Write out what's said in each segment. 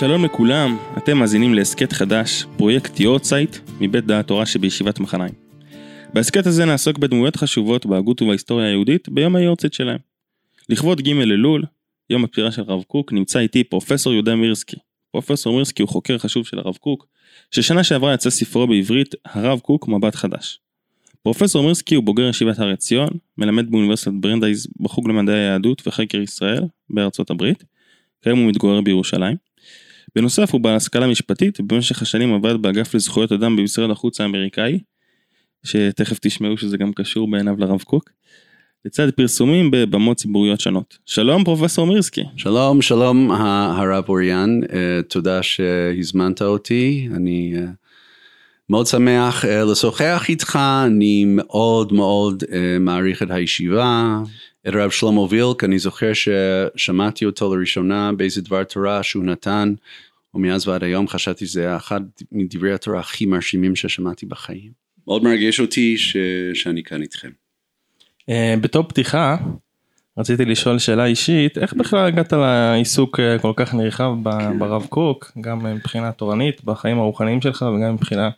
שלום לכולם, אתם מאזינים להסכת חדש, פרויקט יורצייט, מבית דעת תורה שבישיבת מחניים. בהסכת הזה נעסוק בדמויות חשובות בהגות ובהיסטוריה היהודית ביום היורצייט שלהם. לכבוד ג' אלול, יום הפטירה של הרב קוק, נמצא איתי פרופסור יהודה מירסקי. פרופסור מירסקי הוא חוקר חשוב של הרב קוק, ששנה שעברה יצא ספרו בעברית, הרב קוק מבט חדש. פרופסור מירסקי הוא בוגר ישיבת הר עציון, מלמד באוניברסיטת ברנדייז בחוג למדעי היהדות וחקר ישראל בארצות הברית, כיום הוא מתגורר בירושלים. בנוסף הוא בעל השכלה משפטית ובמשך השנים עבד באגף לזכויות אדם במשרד החוץ האמריקאי, שתכף תשמעו שזה גם קשור בעיניו לרב קוק, לצד פרסומים בבמות ציבוריות שונות. שלום פרופסור מירסקי. שלום, שלום הרב אוריאן, אה, תודה שהזמנת אותי, אני אה, מאוד שמח אה, לשוחח איתך, אני מאוד מאוד מעריך את הישיבה. את הרב שלמה וילק, אני זוכר ששמעתי אותו לראשונה באיזה דבר תורה שהוא נתן, ומאז ועד היום חשבתי שזה אחד מדברי התורה הכי מרשימים ששמעתי בחיים. מאוד מרגש אותי ש... שאני כאן איתכם. Uh, בתור פתיחה, רציתי לשאול שאלה אישית, איך בכלל הגעת לעיסוק uh, כל כך נרחב כן. ברב קוק, גם מבחינה תורנית, בחיים הרוחניים שלך וגם מבחינה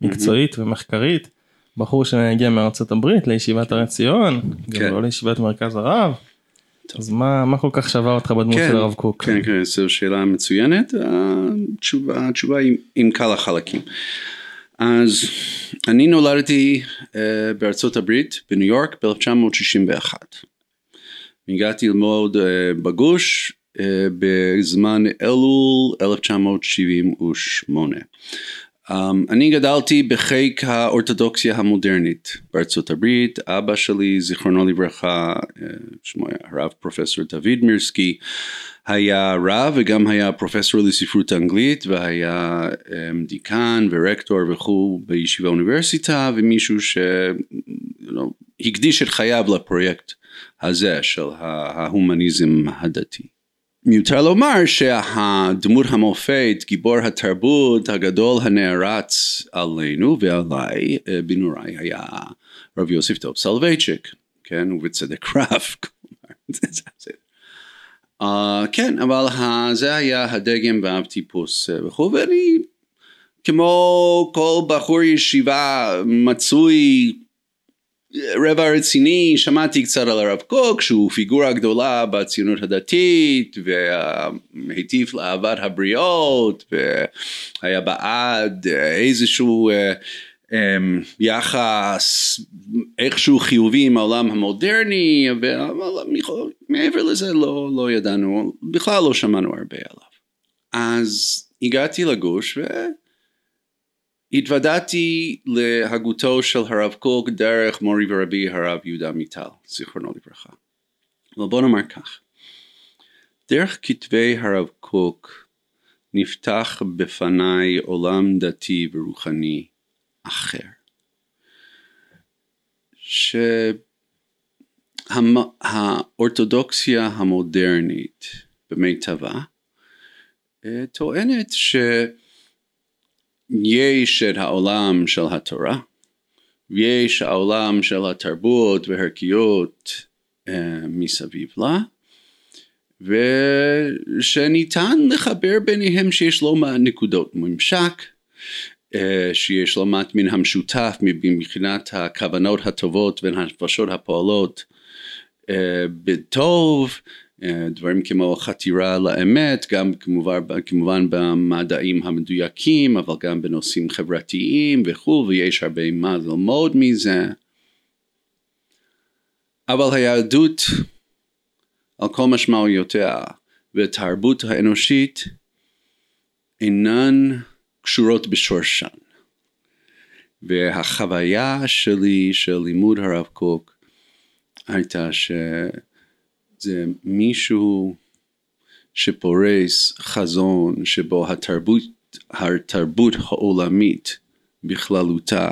מקצועית ומחקרית? בחור שהגיע מארצות הברית לישיבת הר ציון, גם כן. לא לישיבת מרכז הרב. אז מה, מה כל כך שווה אותך בדמות כן, של הרב קוק? כן, כן, זו שאלה מצוינת, התשובה, התשובה היא עם קל החלקים. אז אני נולדתי uh, בארצות הברית, בניו יורק, ב-1961. הגעתי ללמוד uh, בגוש uh, בזמן אלול 1978. Um, אני גדלתי בחיק האורתודוקסיה המודרנית בארצות הברית, אבא שלי זיכרונו לברכה, uh, שמו היה הרב פרופסור דוד מירסקי, היה רב וגם היה פרופסור לספרות אנגלית והיה um, דיקן ורקטור וכו' בישיבה אוניברסיטה ומישהו שהקדיש את חייו לפרויקט הזה של ההומניזם הדתי. מיותר לומר שהדמות המופת, גיבור התרבות הגדול הנערץ עלינו ועליי בנוראי היה רב יוסף טוב סלווייצ'יק, כן, ובצדק רב. uh, כן, אבל זה היה הדגם והטיפוס וכו', ואני כמו כל בחור ישיבה מצוי רבע רציני, שמעתי קצת על הרב קוק שהוא פיגורה גדולה בציונות הדתית והטיף לאהבת הבריות והיה בעד איזשהו אמ, יחס איכשהו חיובי עם העולם המודרני אבל מעבר לזה לא, לא ידענו בכלל לא שמענו הרבה עליו. אז הגעתי לגוש ו... התוודעתי להגותו של הרב קוק דרך מורי ורבי הרב יהודה מיטל, זיכרונו לברכה. אבל בוא נאמר כך, דרך כתבי הרב קוק נפתח בפניי עולם דתי ורוחני אחר. שהאורתודוקסיה המודרנית במיטבה אה, טוענת ש... יש את העולם של התורה, ויש העולם של התרבות והערכיות אה, מסביב לה, ושניתן לחבר ביניהם שיש לא מעט נקודות ממשק, שיש לא מעט מן המשותף מבחינת הכוונות הטובות והנפשות הפועלות בטוב, דברים כמו חתירה לאמת, גם כמובן, כמובן במדעים המדויקים, אבל גם בנושאים חברתיים וכו', ויש הרבה מה ללמוד מזה. אבל היהדות, על כל משמעויותיה, והתרבות האנושית, אינן קשורות בשורשן. והחוויה שלי של לימוד הרב קוק הייתה ש... זה מישהו שפורס חזון שבו התרבות, התרבות העולמית בכללותה,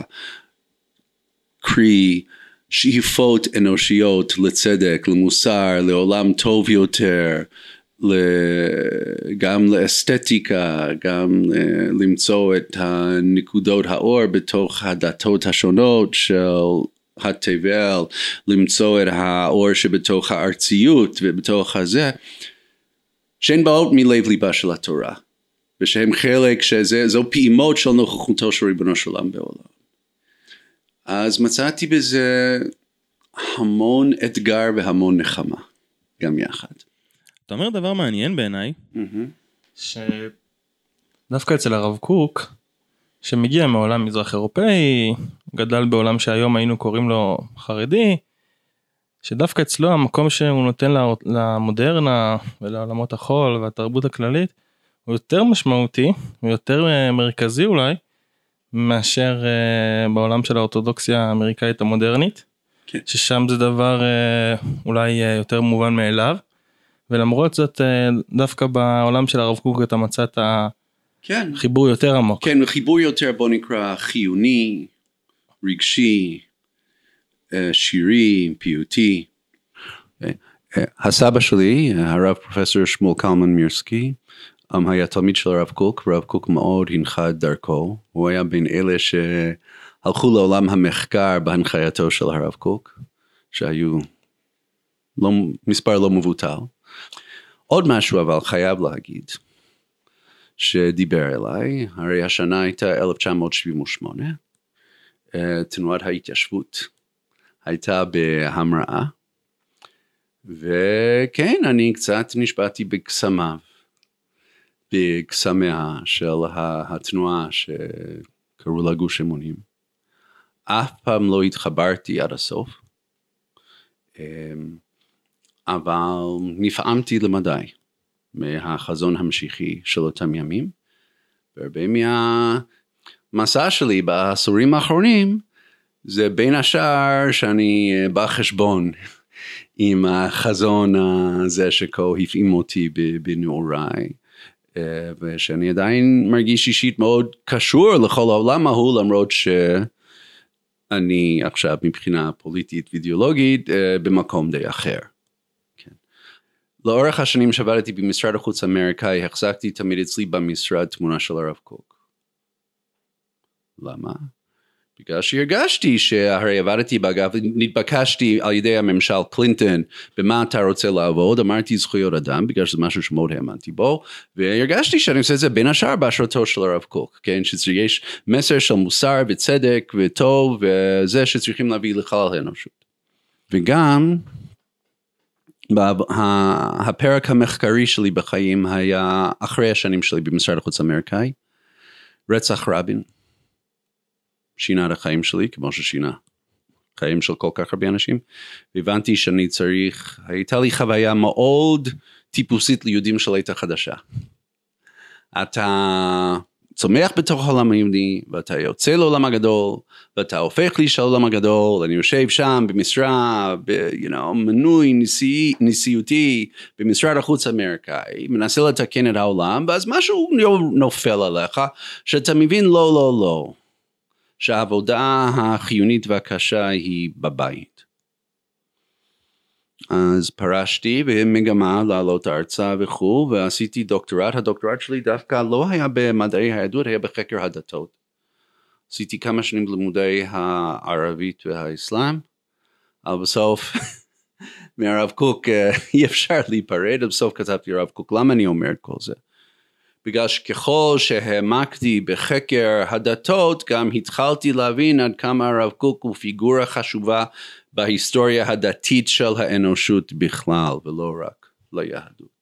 קרי שאיפות אנושיות לצדק, למוסר, לעולם טוב יותר, גם לאסתטיקה, גם למצוא את הנקודות האור בתוך הדתות השונות של התבל, למצוא את האור שבתוך הארציות ובתוך הזה, שהן באות מלב ליבה של התורה. ושהם חלק, שזו פעימות של נוכחותו של ריבונו של עולם בעולם. אז מצאתי בזה המון אתגר והמון נחמה, גם יחד. אתה אומר דבר מעניין בעיניי, שדווקא אצל הרב קוק, שמגיע מעולם מזרח אירופאי, גדל בעולם שהיום היינו קוראים לו חרדי, שדווקא אצלו המקום שהוא נותן למודרנה ולעולמות החול והתרבות הכללית הוא יותר משמעותי ויותר אה, מרכזי אולי מאשר אה, בעולם של האורתודוקסיה האמריקאית המודרנית כן. ששם זה דבר אה, אולי יותר מובן מאליו ולמרות זאת דווקא בעולם של הרב קוק אתה מצאת כן. חיבור יותר עמוק. כן חיבור יותר בוא נקרא חיוני רגשי שירי, פיוטי. הסבא שלי, הרב פרופסור שמואל קלמן מירסקי, היה תלמיד של הרב קוק, והרב קוק מאוד הנחה את דרכו, הוא היה בין אלה שהלכו לעולם המחקר בהנחייתו של הרב קוק, שהיו לא, מספר לא מבוטל. עוד משהו אבל חייב להגיד, שדיבר אליי, הרי השנה הייתה 1978, תנועת ההתיישבות הייתה בהמראה, וכן, אני קצת נשבעתי בקסמיו, בקסמיה של התנועה שקראו לה גוש אמונים. אף פעם לא התחברתי עד הסוף, אמ, אבל נפעמתי למדי מהחזון המשיחי של אותם ימים, והרבה מהמסע שלי בעשורים האחרונים זה בין השאר שאני אה, בא חשבון עם החזון הזה שכה הפעים אותי בנעוריי. אה, ושאני עדיין מרגיש אישית מאוד קשור לכל העולם ההוא למרות שאני עכשיו מבחינה פוליטית ואידיאולוגית אה, במקום די אחר. כן. לאורך השנים שעבדתי במשרד החוץ האמריקאי החזקתי תמיד אצלי במשרד תמונה של הרב קוק. למה? בגלל שהרגשתי שהרי עבדתי באגף, נתבקשתי על ידי הממשל קלינטון במה אתה רוצה לעבוד, אמרתי זכויות אדם בגלל שזה משהו שמאוד האמנתי בו, והרגשתי שאני עושה את זה בין השאר בהשראתו של הרב קוק, כן, שיש מסר של מוסר וצדק וטוב וזה שצריכים להביא לכלל האנושות. וגם הפרק המחקרי שלי בחיים היה אחרי השנים שלי במשרד החוץ האמריקאי, רצח רבין. שינה את החיים שלי כמו ששינה חיים של כל כך הרבה אנשים. והבנתי שאני צריך, הייתה לי חוויה מאוד טיפוסית ליהודים של עת החדשה. אתה צומח בתוך העולם היהודי ואתה יוצא לעולם הגדול ואתה הופך לאיש העולם הגדול אני יושב שם במשרה ב, you know, מנוי נשיא, נשיאותי במשרד החוץ האמריקאי מנסה לתקן את העולם ואז משהו נופל עליך שאתה מבין לא לא לא שהעבודה החיונית והקשה היא בבית. אז פרשתי במגמה לעלות ארצה וכו' ועשיתי דוקטורט, הדוקטורט שלי דווקא לא היה במדעי היהדות, היה בחקר הדתות. עשיתי כמה שנים בלימודי הערבית והאסלאם, אבל בסוף מהרב קוק אה, אי אפשר להיפרד, בסוף כתבתי הרב קוק, למה אני אומר את כל זה? בגלל שככל שהעמקתי בחקר הדתות גם התחלתי להבין עד כמה הרב קוק הוא פיגורה חשובה בהיסטוריה הדתית של האנושות בכלל ולא רק ליהדות.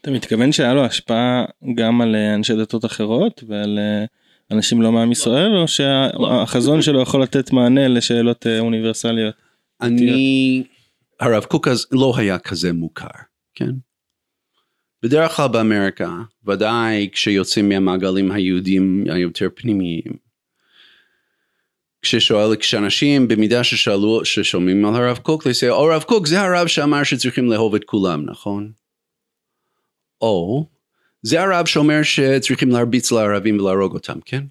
אתה מתכוון שהיה לו השפעה גם על אה, אנשי דתות אחרות ועל אה, אנשים לא מעם ישראל או שהחזון שלו יכול לתת מענה לשאלות אה, אוניברסליות? אני, הרב קוק אז לא היה כזה מוכר, כן? בדרך כלל באמריקה, ודאי כשיוצאים מהמעגלים היהודים היותר פנימיים. כששואל, כשאנשים במידה ששאלו, ששומעים על הרב קוק, לסי, או הרב קוק זה הרב שאמר שצריכים לאהוב את כולם, נכון? או זה הרב שאומר שצריכים להרביץ לערבים ולהרוג אותם, כן?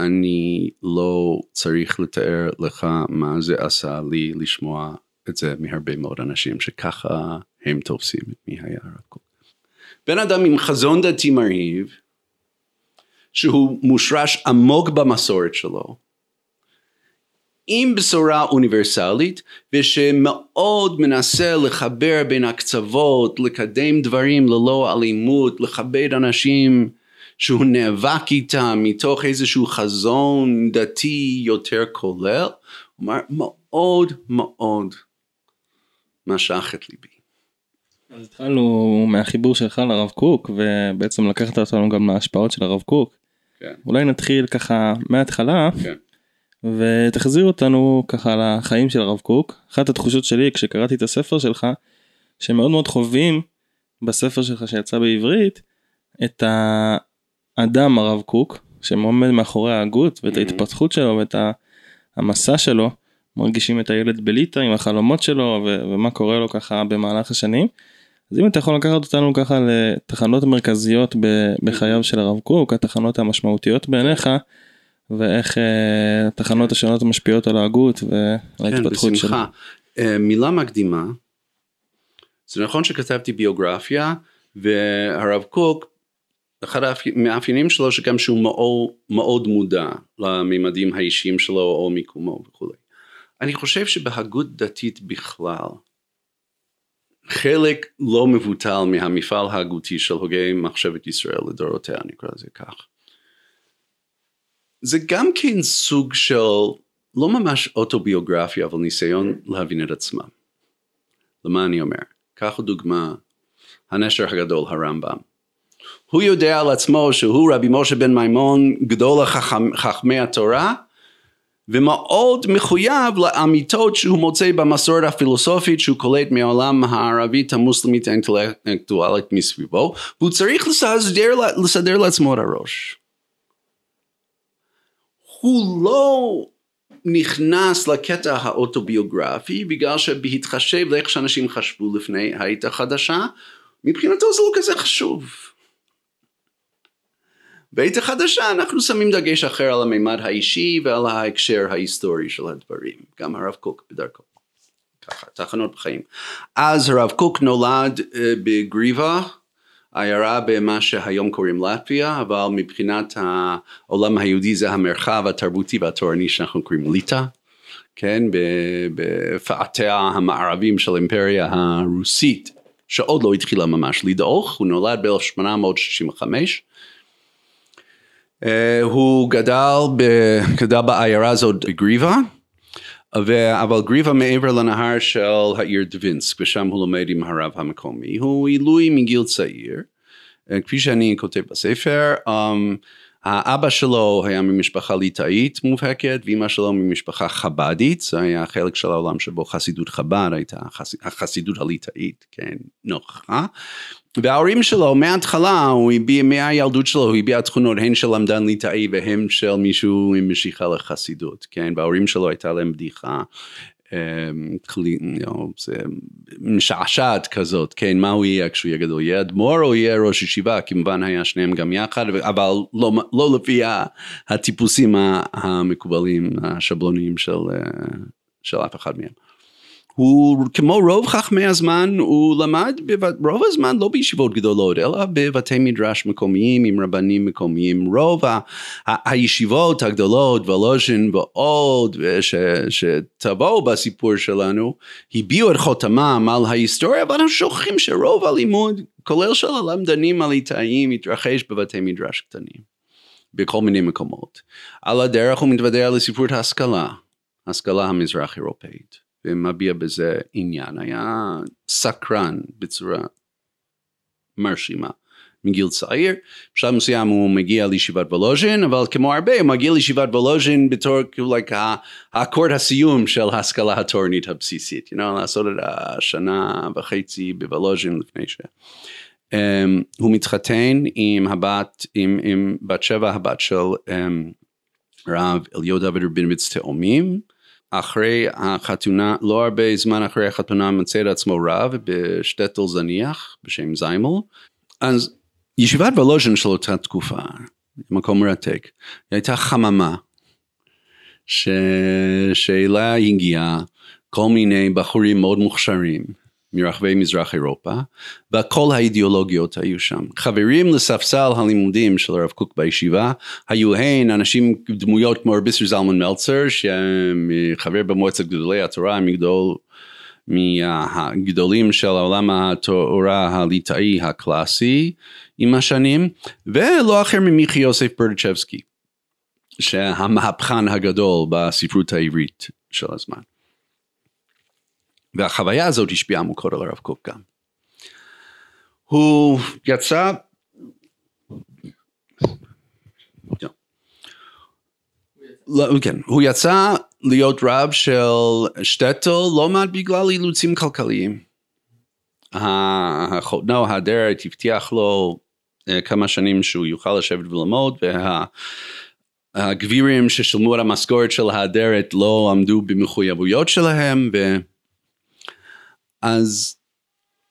אני לא צריך לתאר לך מה זה עשה לי לשמוע את זה מהרבה מאוד אנשים שככה הם תופסים את מי היה הרב קוק. בן אדם עם חזון דתי מרהיב, שהוא מושרש עמוק במסורת שלו, עם בשורה אוניברסלית ושמאוד מנסה לחבר בין הקצוות, לקדם דברים ללא אלימות, לכבד אנשים שהוא נאבק איתם מתוך איזשהו חזון דתי יותר כולל, הוא אמר מאוד מאוד משך את ליבי. אז התחלנו מהחיבור שלך לרב קוק ובעצם לקחת אותנו גם מההשפעות של הרב קוק. כן. אולי נתחיל ככה מההתחלה כן. ותחזיר אותנו ככה לחיים של הרב קוק. אחת התחושות שלי כשקראתי את הספר שלך שמאוד מאוד חווים בספר שלך שיצא בעברית את האדם הרב קוק שעומד מאחורי ההגות ואת Mhm. ההתפתחות שלו ואת המסע שלו. מרגישים את הילד בליטא עם החלומות שלו ו- ומה קורה לו ככה במהלך השנים. אז אם אתה יכול לקחת אותנו ככה לתחנות מרכזיות ב- בחייו של הרב קוק, התחנות המשמעותיות בעיניך, ואיך אה, התחנות השונות משפיעות על ההגות כן, וההתפתחות שלו. בשמחה. אה, מילה מקדימה, זה נכון שכתבתי ביוגרפיה והרב קוק, אחד המאפיינים שלו שגם שהוא מאוד, מאוד מודע לממדים האישיים שלו או מיקומו וכולי. אני חושב שבהגות דתית בכלל, חלק לא מבוטל מהמפעל ההגותי של הוגי מחשבת ישראל לדורותיה נקרא לזה כך. זה גם כן סוג של לא ממש אוטוביוגרפיה אבל ניסיון להבין את עצמם. למה אני אומר? קחו דוגמה הנשר הגדול הרמב"ם. הוא יודע על עצמו שהוא רבי משה בן מימון גדול חכמי התורה ומאוד מחויב לאמיתות שהוא מוצא במסורת הפילוסופית שהוא קולט מהעולם הערבית המוסלמית האינטלקטואלית מסביבו והוא צריך לסדר, לסדר לעצמו את הראש. הוא לא נכנס לקטע האוטוביוגרפי בגלל שבהתחשב לאיך שאנשים חשבו לפני העת החדשה מבחינתו זה לא כזה חשוב. בעת החדשה אנחנו שמים דגש אחר על המימד האישי ועל ההקשר ההיסטורי של הדברים, גם הרב קוק בדרכו. ככה, תחנות בחיים. אז הרב קוק נולד uh, בגריבה, עיירה במה שהיום קוראים לטביה, אבל מבחינת העולם היהודי זה המרחב התרבותי והתורני שאנחנו קוראים ליטא, כן, בפאתיה המערבים של האימפריה הרוסית, שעוד לא התחילה ממש לדעוך, הוא נולד ב-1865. Uh, הוא גדל, ב, גדל בעיירה הזאת בגריבה, ו, אבל גריבה מעבר לנהר של העיר דווינסק, ושם הוא לומד עם הרב המקומי. הוא עילוי מגיל צעיר, uh, כפי שאני כותב בספר, um, האבא שלו היה ממשפחה ליטאית מובהקת, ואימא שלו ממשפחה חבדית, זה היה חלק של העולם שבו חסידות חב"ד הייתה החסידות הליטאית, כן, נוכחה. וההורים שלו מההתחלה הוא הביע מהילדות שלו הוא הביע תכונות הן של למדן ליטאי והן של מישהו עם משיכה לחסידות כן? וההורים שלו הייתה להם בדיחה משעשעת כזאת כן? מה הוא יהיה כשהוא יהיה גדול? יהיה אדמו"ר או יהיה ראש ישיבה? כמובן היה שניהם גם יחד אבל לא, לא לפי הטיפוסים המקובלים השבלוניים של, של אף אחד מהם. הוא כמו רוב חכמי הזמן הוא למד רוב הזמן לא בישיבות גדולות אלא בבתי מדרש מקומיים עם רבנים מקומיים. רוב ה- ה- הישיבות הגדולות ולוז'ין ועוד ש, שטבעו בסיפור שלנו הביעו את חותמם על ההיסטוריה אבל אנחנו שוכחים שרוב הלימוד כולל של הלמדנים הליטאיים התרחש בבתי מדרש קטנים בכל מיני מקומות. על הדרך הוא מתוודע לסיפור ההשכלה השכלה המזרח אירופאית ומביע בזה עניין, היה סקרן בצורה מרשימה מגיל צעיר, בשלב מסוים הוא מגיע לישיבת וולוז'ין, אבל כמו הרבה הוא מגיע לישיבת וולוז'ין בתור כאילו like האקורד הסיום של ההשכלה התורנית הבסיסית, you know, לעשות את השנה וחצי בוולוז'ין לפני ש... Um, הוא מתחתן עם הבת, עם, עם בת שבע הבת של um, רב אליהו דוד רבינוביץ תאומים, אחרי החתונה, לא הרבה זמן אחרי החתונה מצא את עצמו רב בשטטל זניח בשם זיימל. אז ישיבת וולוז'ין של אותה תקופה, מקום מרתק, היא הייתה חממה, ש... שאליה הגיעה כל מיני בחורים מאוד מוכשרים מרחבי מזרח אירופה, וכל האידיאולוגיות היו שם. חברים לספסל הלימודים של הרב קוק בישיבה, היו הן אנשים, דמויות כמו רבי זלמן מלצר, שחבר במועצת גדולי התורה, מגדול, מהגדולים של העולם התורה הליטאי הקלאסי עם השנים, ולא אחר ממיכי יוסף ברדצ'בסקי, שהמהפכן הגדול בספרות העברית של הזמן. והחוויה הזאת השפיעה עמוקות על הרב קוק גם. הוא יצא לא, כן, הוא יצא להיות רב של שטטל לא מעט בגלל אילוצים כלכליים. החותנו האדרת הבטיח לו אה, כמה שנים שהוא יוכל לשבת וללמוד והגבירים ששילמו את המשכורת של האדרת לא עמדו במחויבויות שלהם ו... אז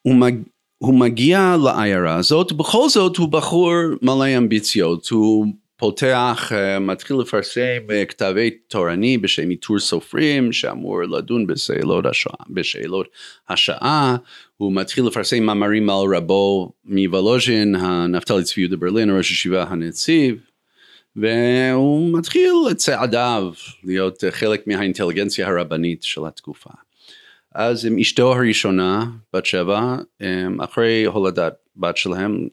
הוא, מג... הוא מגיע לעיירה הזאת, בכל זאת הוא בחור מלא אמביציות, הוא פותח, אה, מתחיל לפרסם אה, כתבי תורני בשם עיטור סופרים שאמור לדון בשאלות השעה, בשאלות השעה, הוא מתחיל לפרסם מאמרים על רבו מוולוז'ין, הנפתלי צבי יהודה ברלין, ראש ישיבה הנציב, והוא מתחיל את צעדיו להיות חלק מהאינטליגנציה הרבנית של התקופה. אז עם אשתו הראשונה, בת שבע, אה, אחרי הולדת בת שלהם,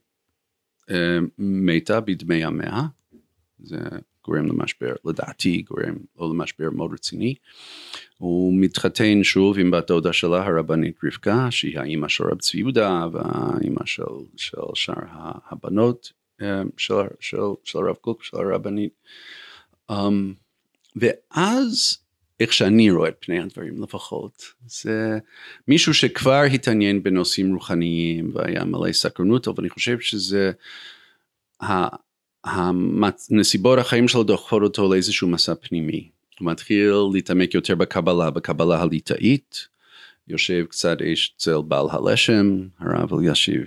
מתה בדמי ימיה. זה גורם למשבר, לדעתי גורם לא למשבר מאוד רציני. הוא מתחתן שוב עם בת דודה שלה הרבנית רבקה, שהיא האימא של רב צבי יהודה והאימא של, של שאר הבנות אה, של, של, של הרב קוק, של הרבנית. ואז איך שאני רואה את פני הדברים לפחות, זה מישהו שכבר התעניין בנושאים רוחניים והיה מלא סקרנות, אבל אני חושב שזה נסיבות החיים שלו דוחפות אותו לאיזשהו מסע פנימי. הוא מתחיל להתעמק יותר בקבלה, בקבלה הליטאית, יושב קצת אצל בעל הלשם, הרב אלישיב.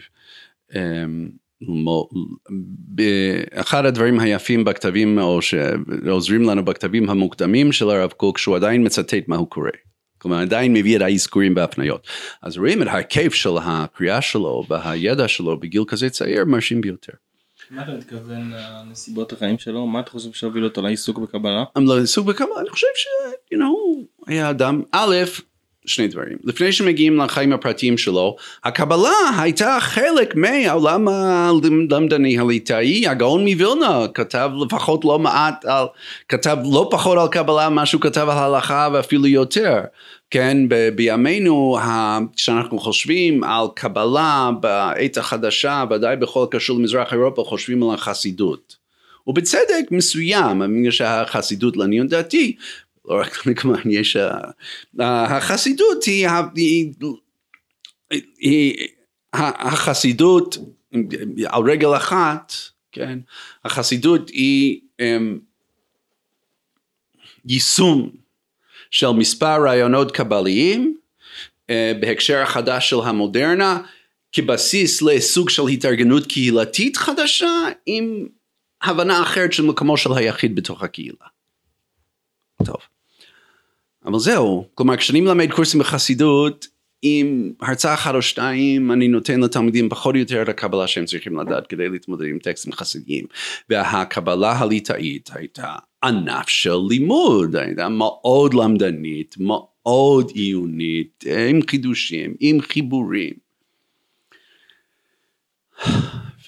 אחד הדברים היפים בכתבים או שעוזרים לנו בכתבים המוקדמים של הרב קוק שהוא עדיין מצטט מה הוא קורא. כלומר עדיין מביא את האזכורים בהפניות. אז רואים את ההיקף של הקריאה שלו והידע שלו בגיל כזה צעיר מרשים ביותר. מה אתה מתכוון לנסיבות החיים שלו? מה אתה חושב שהוביל אותו לעיסוק בקבלה? לעיסוק בקבלה, אני חושב ש... you know, היה אדם, א', שני דברים. לפני שמגיעים לחיים הפרטיים שלו, הקבלה הייתה חלק מהעולם הלמדני הליטאי, הגאון מווילנה כתב לפחות לא מעט על, כתב לא פחות על קבלה ממה שהוא כתב על הלכה ואפילו יותר. כן, בימינו כשאנחנו חושבים על קבלה בעת החדשה, ודאי בכל הקשור למזרח אירופה, חושבים על החסידות. ובצדק מסוים, בגלל שהחסידות לעניות דעתי, לא רק כמובן יש, החסידות היא, היא, היא החסידות על רגל אחת, כן, החסידות היא um, יישום של מספר רעיונות קבליים אה, בהקשר החדש של המודרנה כבסיס לסוג של התארגנות קהילתית חדשה עם הבנה אחרת של מקומו של היחיד בתוך הקהילה. טוב. אבל זהו, כלומר כשאני מלמד קורסים בחסידות עם הרצאה אחת או שתיים אני נותן לתלמידים פחות או יותר את הקבלה שהם צריכים לדעת כדי להתמודד עם טקסטים חסידיים והקבלה הליטאית הייתה ענף של לימוד, הייתה מאוד למדנית, מאוד עיונית, עם חידושים, עם חיבורים.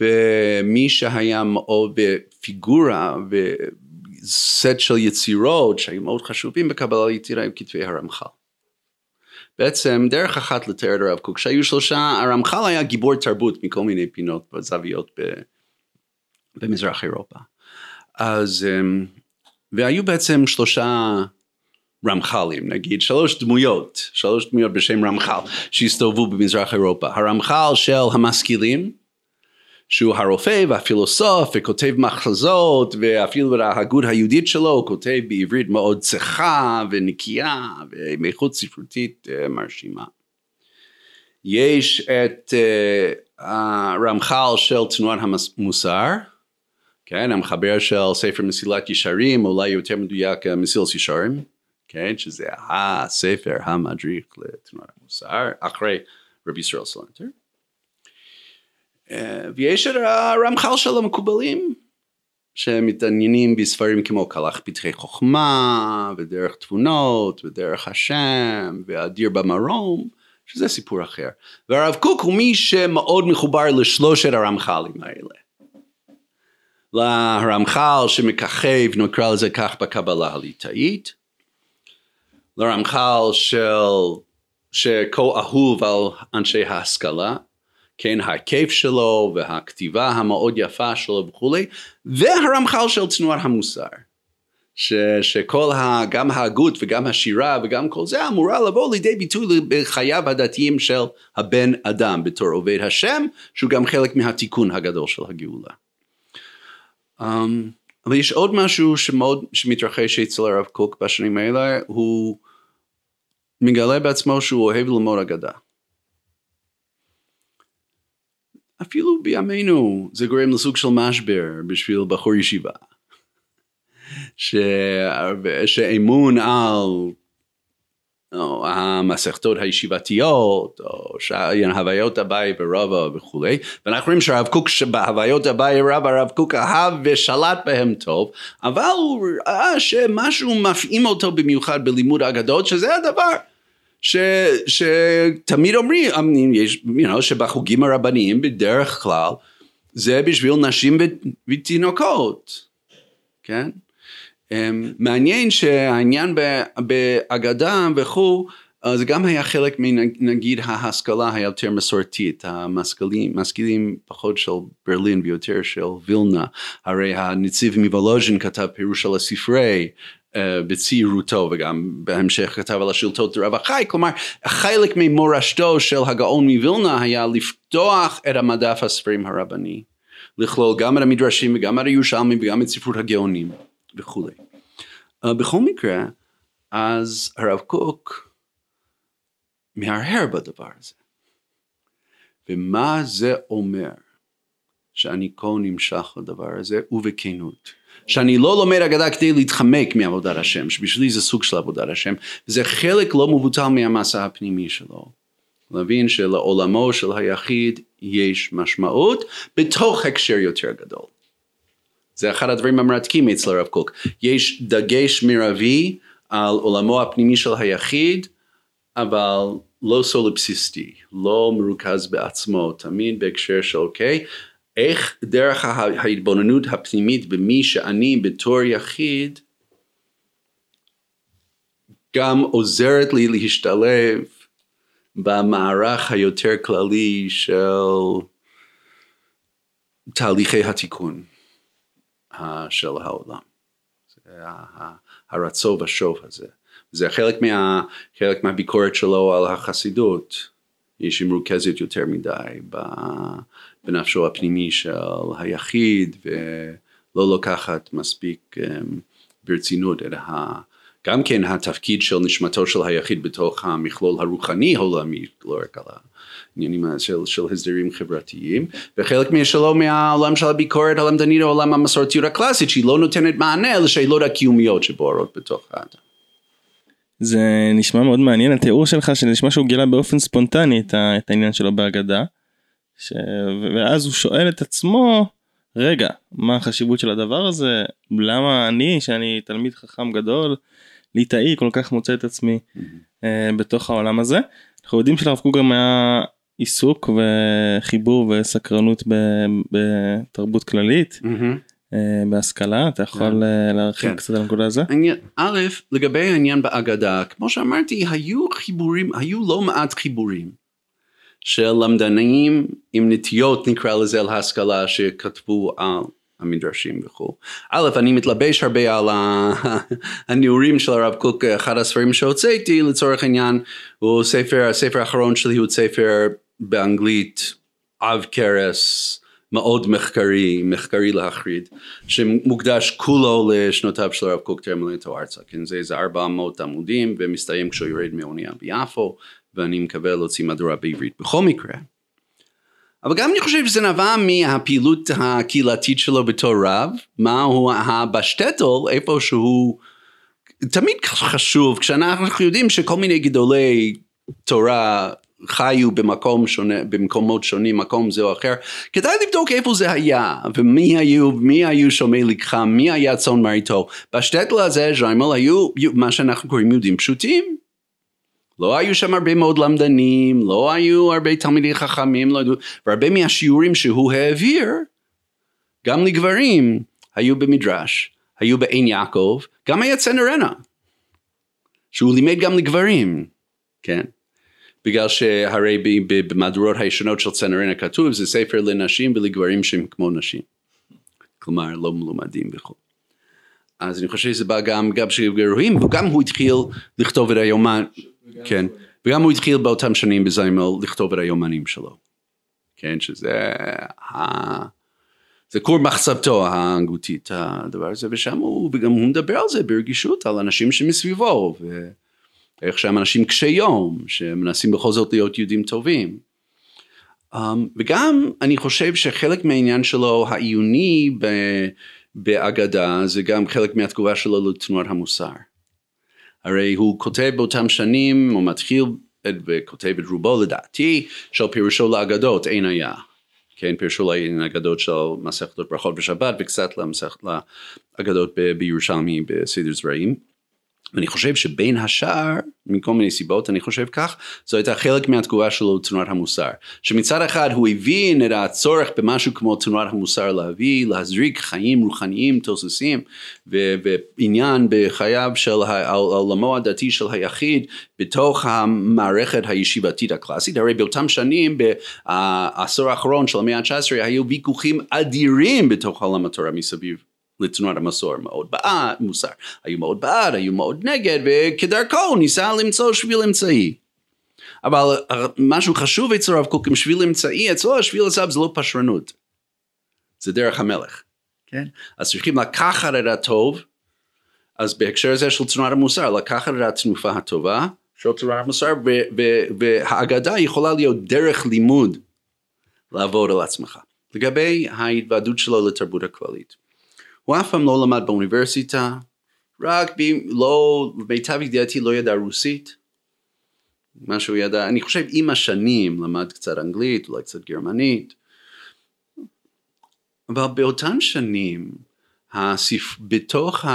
ומי שהיה מאוד בפיגורה וסט של יצירות שהיו מאוד חשובים בקבלה יצירה עם כתבי הרמח"ל. בעצם דרך אחת לתאר את הרב קוק שהיו שלושה, הרמח"ל היה גיבור תרבות מכל מיני פינות וזוויות במזרח אירופה. אז אמ, והיו בעצם שלושה רמח"לים, נגיד שלוש דמויות, שלוש דמויות בשם רמח"ל שהסתובבו במזרח אירופה. הרמח"ל של המשכילים, שהוא הרופא והפילוסוף וכותב מחזות ואפילו בהגות היהודית שלו הוא כותב בעברית מאוד צחה ונקייה ועם איכות ספרותית אה, מרשימה. יש את uh, הרמח"ל של תנועת המוסר כן, המחבר של ספר מסילת ישרים, אולי יותר מדויק מסילת ישרים, כן, שזה הספר המדריך לתנועת המוסר, אחרי רבי ישראל סלנטר. אה, ויש את הרמח"ל של המקובלים, שמתעניינים בספרים כמו קלח פתחי חוכמה, ודרך תבונות, ודרך השם, והדיר במרום, שזה סיפור אחר. והרב קוק הוא מי שמאוד מחובר לשלושת הרמח"לים האלה. לרמח"ל שמככב, נקרא לזה כך בקבלה הליטאית, לרמח"ל של, שכה אהוב על אנשי ההשכלה, כן, ההיקף שלו והכתיבה המאוד יפה שלו וכולי, והרמח"ל של תנועת המוסר. ש, שכל ה, גם ההגות וגם השירה וגם כל זה אמורה לבוא לידי ביטוי בחייו הדתיים של הבן אדם בתור עובד השם, שהוא גם חלק מהתיקון הגדול של הגאולה. Um, אבל יש עוד משהו שמאוד, שמתרחש אצל הרב קוק בשנים האלה, הוא מגלה בעצמו שהוא אוהב ללמוד אגדה. אפילו בימינו זה גורם לסוג של משבר בשביל בחור ישיבה. ש... שאמון על או המסכתות הישיבתיות, או הוויות אביי ורבא וכולי, ואנחנו רואים שהרב קוק בהוויות אביי ורבא הרב קוק אהב ושלט בהם טוב, אבל הוא ראה שמשהו מפעים אותו במיוחד בלימוד אגדות, שזה הדבר ש, שתמיד אומרים, יש, you know, שבחוגים הרבניים בדרך כלל זה בשביל נשים ותינוקות, כן? אמ, מעניין שהעניין באגדה וכו', זה גם היה חלק מנגיד ההשכלה היותר מסורתית, המשכילים, משכילים פחות של ברלין ויותר של וילנה, הרי הנציב מוולוז'ין כתב פירוש על הספרי בצעירותו וגם בהמשך כתב על השלטות רב החי, כלומר חלק ממורשתו של הגאון מווילנה היה לפתוח את המדף הספרים הרבני, לכלול גם את המדרשים וגם את הירושלמים וגם את ספרות הגאונים. וכולי. Uh, בכל מקרה, אז הרב קוק מהרהר בדבר הזה. ומה זה אומר שאני כה נמשך לדבר הזה, ובכנות. שאני לא לומד אגדה כדי להתחמק מעבודת השם, שבשבילי זה סוג של עבודת השם, וזה חלק לא מבוטל מהמסע הפנימי שלו. להבין שלעולמו של היחיד יש משמעות בתוך הקשר יותר גדול. זה אחד הדברים המרתקים אצל הרב קוק. יש דגש מרבי על עולמו הפנימי של היחיד, אבל לא סולפסיסטי, לא מרוכז בעצמו, תמיד בהקשר של אוקיי, איך דרך ההתבוננות הפנימית במי שאני בתור יחיד, גם עוזרת לי להשתלב במערך היותר כללי של תהליכי התיקון. של העולם. זה הרצו ושוב הזה. זה חלק, מה, חלק מהביקורת שלו על החסידות, היא שמרוכזת יותר מדי בנפשו הפנימי של היחיד ולא לוקחת מספיק אמ, ברצינות את ה... גם כן התפקיד של נשמתו של היחיד בתוך המכלול הרוחני העולמי, לא רק על העניינים של, של הסדרים חברתיים, וחלק משלו מהעולם של הביקורת הלמדנית העולם המסורתיות הקלאסית, שהיא לא נותנת מענה לשאלות הקיומיות שבוערות בתוך האדם. זה נשמע מאוד מעניין התיאור שלך שנשמע שהוא גילה באופן ספונטני את העניין שלו בהגדה. ש... ואז הוא שואל את עצמו רגע מה החשיבות של הדבר הזה למה אני שאני תלמיד חכם גדול ליטאי כל כך מוצא את עצמי mm-hmm. uh, בתוך העולם הזה. אנחנו יודעים שלרב קוק גם היה עיסוק וחיבור וסקרנות בתרבות כללית. Mm-hmm. בהשכלה אתה יכול כן. אה, להרחיב כן. קצת על הנקודה הזו? א' לגבי העניין באגדה כמו שאמרתי היו חיבורים היו לא מעט חיבורים של למדנים עם נטיות נקרא לזה להשכלה שכתבו על המדרשים וכו'. א', אני מתלבש הרבה על הנעורים של הרב קוק, אחד הספרים שהוצאתי לצורך העניין, הוא ספר, הספר האחרון שלי הוא ספר באנגלית עב כרס, מאוד מחקרי, מחקרי להחריד, שמוקדש כולו לשנותיו של הרב קוק עלייתו ארצה, כן, זה איזה 400 עמודים ומסתיים כשהוא יורד מאונייה ביפו, ואני מקווה להוציא מהדורה בעברית בכל מקרה. אבל גם אני חושב שזה נבע מהפעילות הקהילתית שלו בתור רב, מהו הבשטטל, איפה שהוא תמיד חשוב, כשאנחנו יודעים שכל מיני גדולי תורה חיו במקום שונה, במקומות שונים, מקום זה או אחר, כדאי לבדוק איפה זה היה, ומי היו, מי היו שומעי לקחה, מי היה צאן מרעיתו. בשטטל הזה, ז'יימל, היו מה שאנחנו קוראים יהודים פשוטים. לא היו שם הרבה מאוד למדנים, לא היו הרבה תלמידי חכמים, לא, והרבה מהשיעורים שהוא העביר, גם לגברים, היו במדרש, היו בעין יעקב, גם היה צנרנה, שהוא לימד גם לגברים, כן? בגלל שהרי במהדורות הישנות של צנרנה כתוב זה ספר לנשים ולגברים שהם כמו נשים. כלומר לא מלומדים וכו'. אז אני חושב שזה בא גם, גם של גרועים, וגם הוא התחיל לכתוב את היומן, כן, וגם הוא התחיל באותם שנים בזיימל לכתוב את היומנים שלו. כן, שזה זה כור מחצבתו ההגותית הדבר הזה ושם הוא וגם הוא מדבר על זה ברגישות על אנשים שמסביבו ואיך שהם אנשים קשי יום שמנסים בכל זאת להיות יהודים טובים. Um, וגם אני חושב שחלק מהעניין שלו העיוני באגדה זה גם חלק מהתגובה שלו לתנועת המוסר. הרי הוא כותב באותם שנים הוא מתחיל וכותב את רובו לדעתי של פירושו לאגדות אין היה כן, פירשו לאגדות של מסכת ברכות ושבת וקצת למסכת לאגדות בירושלמי בסדר זרעים. ואני חושב שבין השאר, מכל מיני סיבות, אני חושב כך, זו הייתה חלק מהתגובה שלו לתנועת המוסר. שמצד אחד הוא הבין את הצורך במשהו כמו תנועת המוסר להביא, להזריק חיים רוחניים תוססים, ועניין בחייו של העולמו הדתי של היחיד, בתוך המערכת הישיבתית הקלאסית. הרי באותם שנים, בעשור האחרון של המאה ה-19, היו ויכוחים אדירים בתוך עולם התורה מסביב. לתנועת המסור מאוד בעד, מוסר, היו מאוד בעד, היו מאוד נגד, וכדרכו ניסה למצוא שביל אמצעי. אבל משהו חשוב אצל הרב קוק עם שביל אמצעי, אצלו השביל הזה זה לא פשרנות, זה דרך המלך, כן? אז צריכים לקחת את הטוב, אז בהקשר הזה של תנועת המוסר, לקחת את התנופה הטובה של תנועת המוסר, והאגדה יכולה להיות דרך לימוד לעבוד על עצמך. לגבי ההתוועדות שלו לתרבות הכללית. הוא אף פעם לא למד באוניברסיטה, רק ב... לא, למיטב ידיעתי לא ידע רוסית. מה שהוא ידע, אני חושב עם השנים למד קצת אנגלית, אולי קצת גרמנית. אבל באותן שנים, הסיפ... בתוך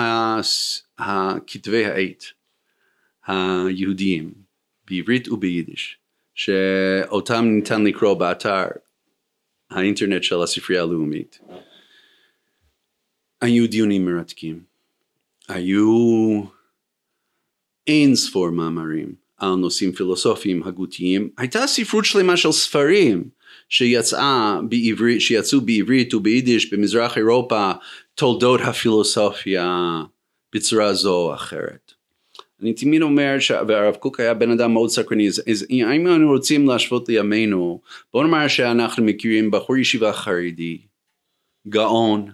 הכתבי העת היהודיים, בעברית וביידיש, שאותם ניתן לקרוא באתר האינטרנט של הספרייה הלאומית. היו דיונים מרתקים, היו אין ספור מאמרים על נושאים פילוסופיים הגותיים, הייתה ספרות שלמה של ספרים שיצאה בעברית, שיצאו בעברית וביידיש במזרח אירופה תולדות הפילוסופיה בצורה זו או אחרת. אני תמיד אומר, ש... והרב קוק היה בן אדם מאוד סקרני, אז, אם אנחנו רוצים להשוות לימינו, בוא נאמר שאנחנו מכירים בחור ישיבה חרדי, גאון,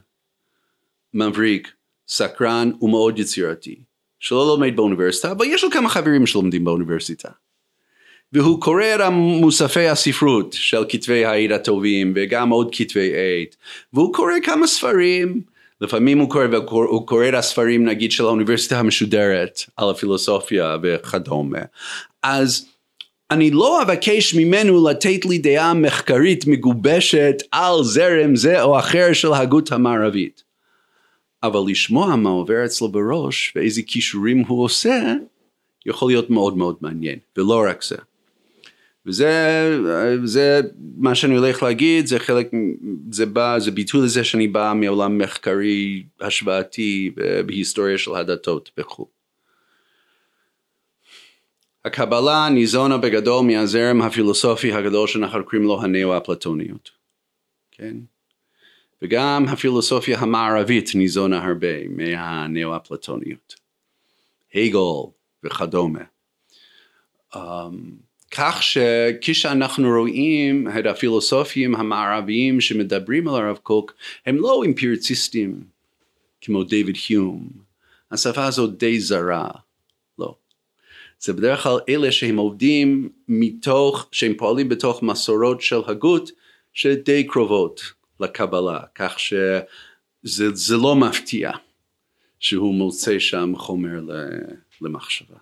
מבריק, סקרן ומאוד יצירתי, שלא לומד באוניברסיטה, אבל יש לו כמה חברים שלומדים באוניברסיטה. והוא קורא את מוספי הספרות של כתבי העד הטובים וגם עוד כתבי עת, והוא קורא כמה ספרים, לפעמים הוא קורא, הוא קורא את הספרים נגיד של האוניברסיטה המשודרת על הפילוסופיה וכדומה. אז אני לא אבקש ממנו לתת לי דעה מחקרית מגובשת על זרם זה או אחר של הגות המערבית. אבל לשמוע מה עובר אצלו בראש ואיזה כישורים הוא עושה, יכול להיות מאוד מאוד מעניין, ולא רק זה. וזה זה מה שאני הולך להגיד, זה חלק, זה בא, זה ביטוי לזה שאני בא מעולם מחקרי השוואתי בהיסטוריה של הדתות וכו'. הקבלה ניזונה בגדול מהזרם הפילוסופי הגדול שאנחנו קוראים לו הנאו-אפלטוניות, כן? וגם הפילוסופיה המערבית ניזונה הרבה מהנאו-אפלטוניות. הגל וכדומה. Um, כך שכשאנחנו רואים את הפילוסופים המערביים שמדברים על הרב קוק, הם לא אימפירציסטים כמו דיוויד היום. השפה הזאת די זרה, לא. זה בדרך כלל אלה שהם עובדים מתוך, שהם פועלים בתוך מסורות של הגות שדי קרובות לקבלה, כך שזה לא מפתיע שהוא מוצא שם חומר למחשבה.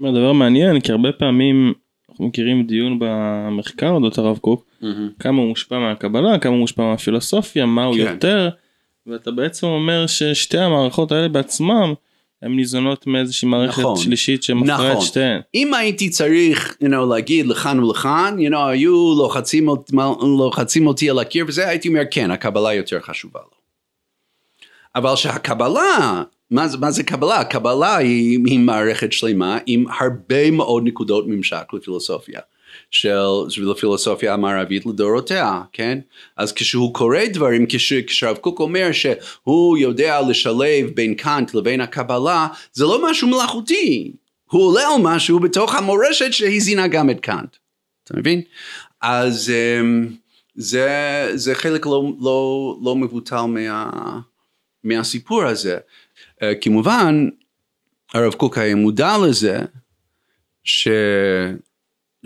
דבר מעניין כי הרבה פעמים אנחנו מכירים דיון במחקר אודות הרב קוק, כמה הוא מושפע מהקבלה, כמה הוא מושפע מהפילוסופיה, מה הוא כן. יותר, ואתה בעצם אומר ששתי המערכות האלה בעצמם, הן ניזונות מאיזושהי מערכת נכון. שלישית שמפרה את נכון. שתיהן. אם הייתי צריך you know, להגיד לכאן ולכאן, you know, היו לוחצים, לוחצים אותי על הקיר וזה, הייתי אומר כן, הקבלה יותר חשובה לו. אבל שהקבלה, מה, מה זה קבלה? קבלה היא, היא מערכת שלמה עם הרבה מאוד נקודות ממשק לפילוסופיה. של, הפילוסופיה המערבית לדורותיה, כן? אז כשהוא קורא דברים, כש, כשהרב קוק אומר שהוא יודע לשלב בין קאנט לבין הקבלה, זה לא משהו מלאכותי, הוא עולה על משהו בתוך המורשת שהזינה גם את קאנט, אתה מבין? אז אמ, זה, זה חלק לא, לא, לא מבוטל מה, מהסיפור הזה. אה, כמובן, הרב קוק היה מודע לזה ש...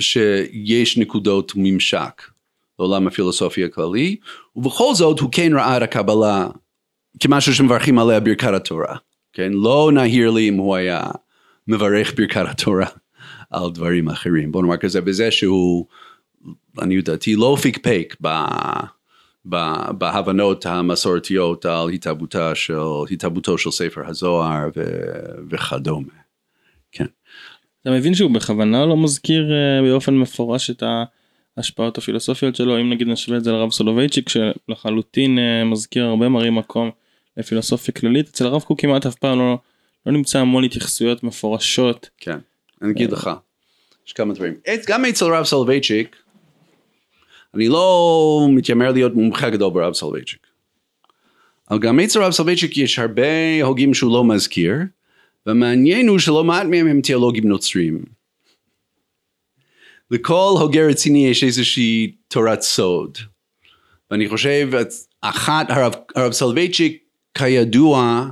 שיש נקודות ממשק לעולם הפילוסופיה הכללי, ובכל זאת הוא כן ראה את הקבלה כמשהו שמברכים עליה ברכת התורה. כן? לא נהיר לי אם הוא היה מברך ברכת התורה על דברים אחרים. בוא נאמר כזה בזה שהוא, אני יודעתי, לא פיקפק ב... בהבנות המסורתיות על של, התהוותו של ספר הזוהר ו, וכדומה. אתה מבין שהוא בכוונה לא מזכיר אה, באופן מפורש את ההשפעות הפילוסופיות שלו, אם נגיד נשווה את זה לרב סולובייצ'יק שלחלוטין אה, מזכיר הרבה מראה מקום לפילוסופיה כללית, אצל הרב קוק כמעט אף פעם לא, לא נמצא המון התייחסויות מפורשות. כן, אני אגיד לך, יש כמה דברים. גם אצל רב סולובייצ'יק, אני לא מתיימר להיות מומחה גדול ברב סולובייצ'יק. אבל גם אצל רב סולובייצ'יק יש הרבה הוגים שהוא לא מזכיר, והמעניין הוא שלא מעט מהם הם תיאולוגים נוצרים. לכל הוגה רציני יש איזושהי תורת סוד. ואני חושב, אחת, הרב, הרב סולובייצ'יק כידוע,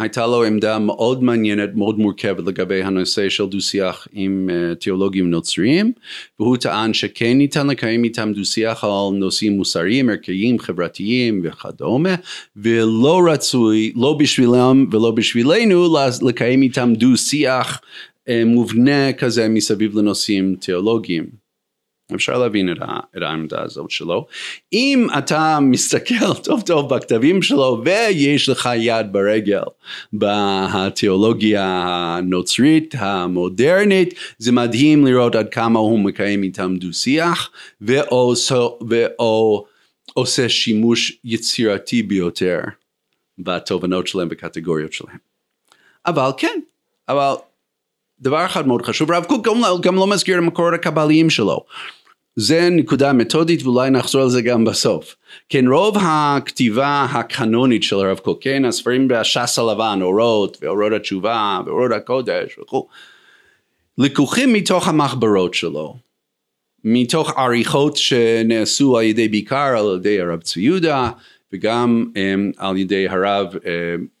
הייתה לו עמדה מאוד מעניינת, מאוד מורכבת לגבי הנושא של דו שיח עם uh, תיאולוגים נוצריים, והוא טען שכן ניתן לקיים איתם דו שיח על נושאים מוסריים, ערכיים, חברתיים וכדומה, ולא רצוי, לא בשבילם ולא בשבילנו, לקיים איתם דו שיח uh, מובנה כזה מסביב לנושאים תיאולוגיים. אפשר להבין את, ה, את העמדה הזאת שלו. אם אתה מסתכל טוב טוב בכתבים שלו ויש לך יד ברגל בתיאולוגיה הנוצרית המודרנית, זה מדהים לראות עד כמה הוא מקיים איתם דו שיח ועושה, ואו עושה שימוש יצירתי ביותר בתובנות שלהם בקטגוריות שלהם. אבל כן, אבל דבר אחד מאוד חשוב, הרב קוק גם, לא- גם לא מזכיר את המקורות הקבליים שלו. זה נקודה מתודית ואולי נחזור על זה גם בסוף. כן, רוב הכתיבה הקנונית של הרב קוק, כן, הספרים בש"ס הלבן, אורות, ואורות התשובה, ואורות הקודש וכו', לקוחים מתוך המחברות שלו, מתוך עריכות שנעשו על ידי בעיקר על ידי הרב צבי יהודה, וגם um, על ידי הרב um,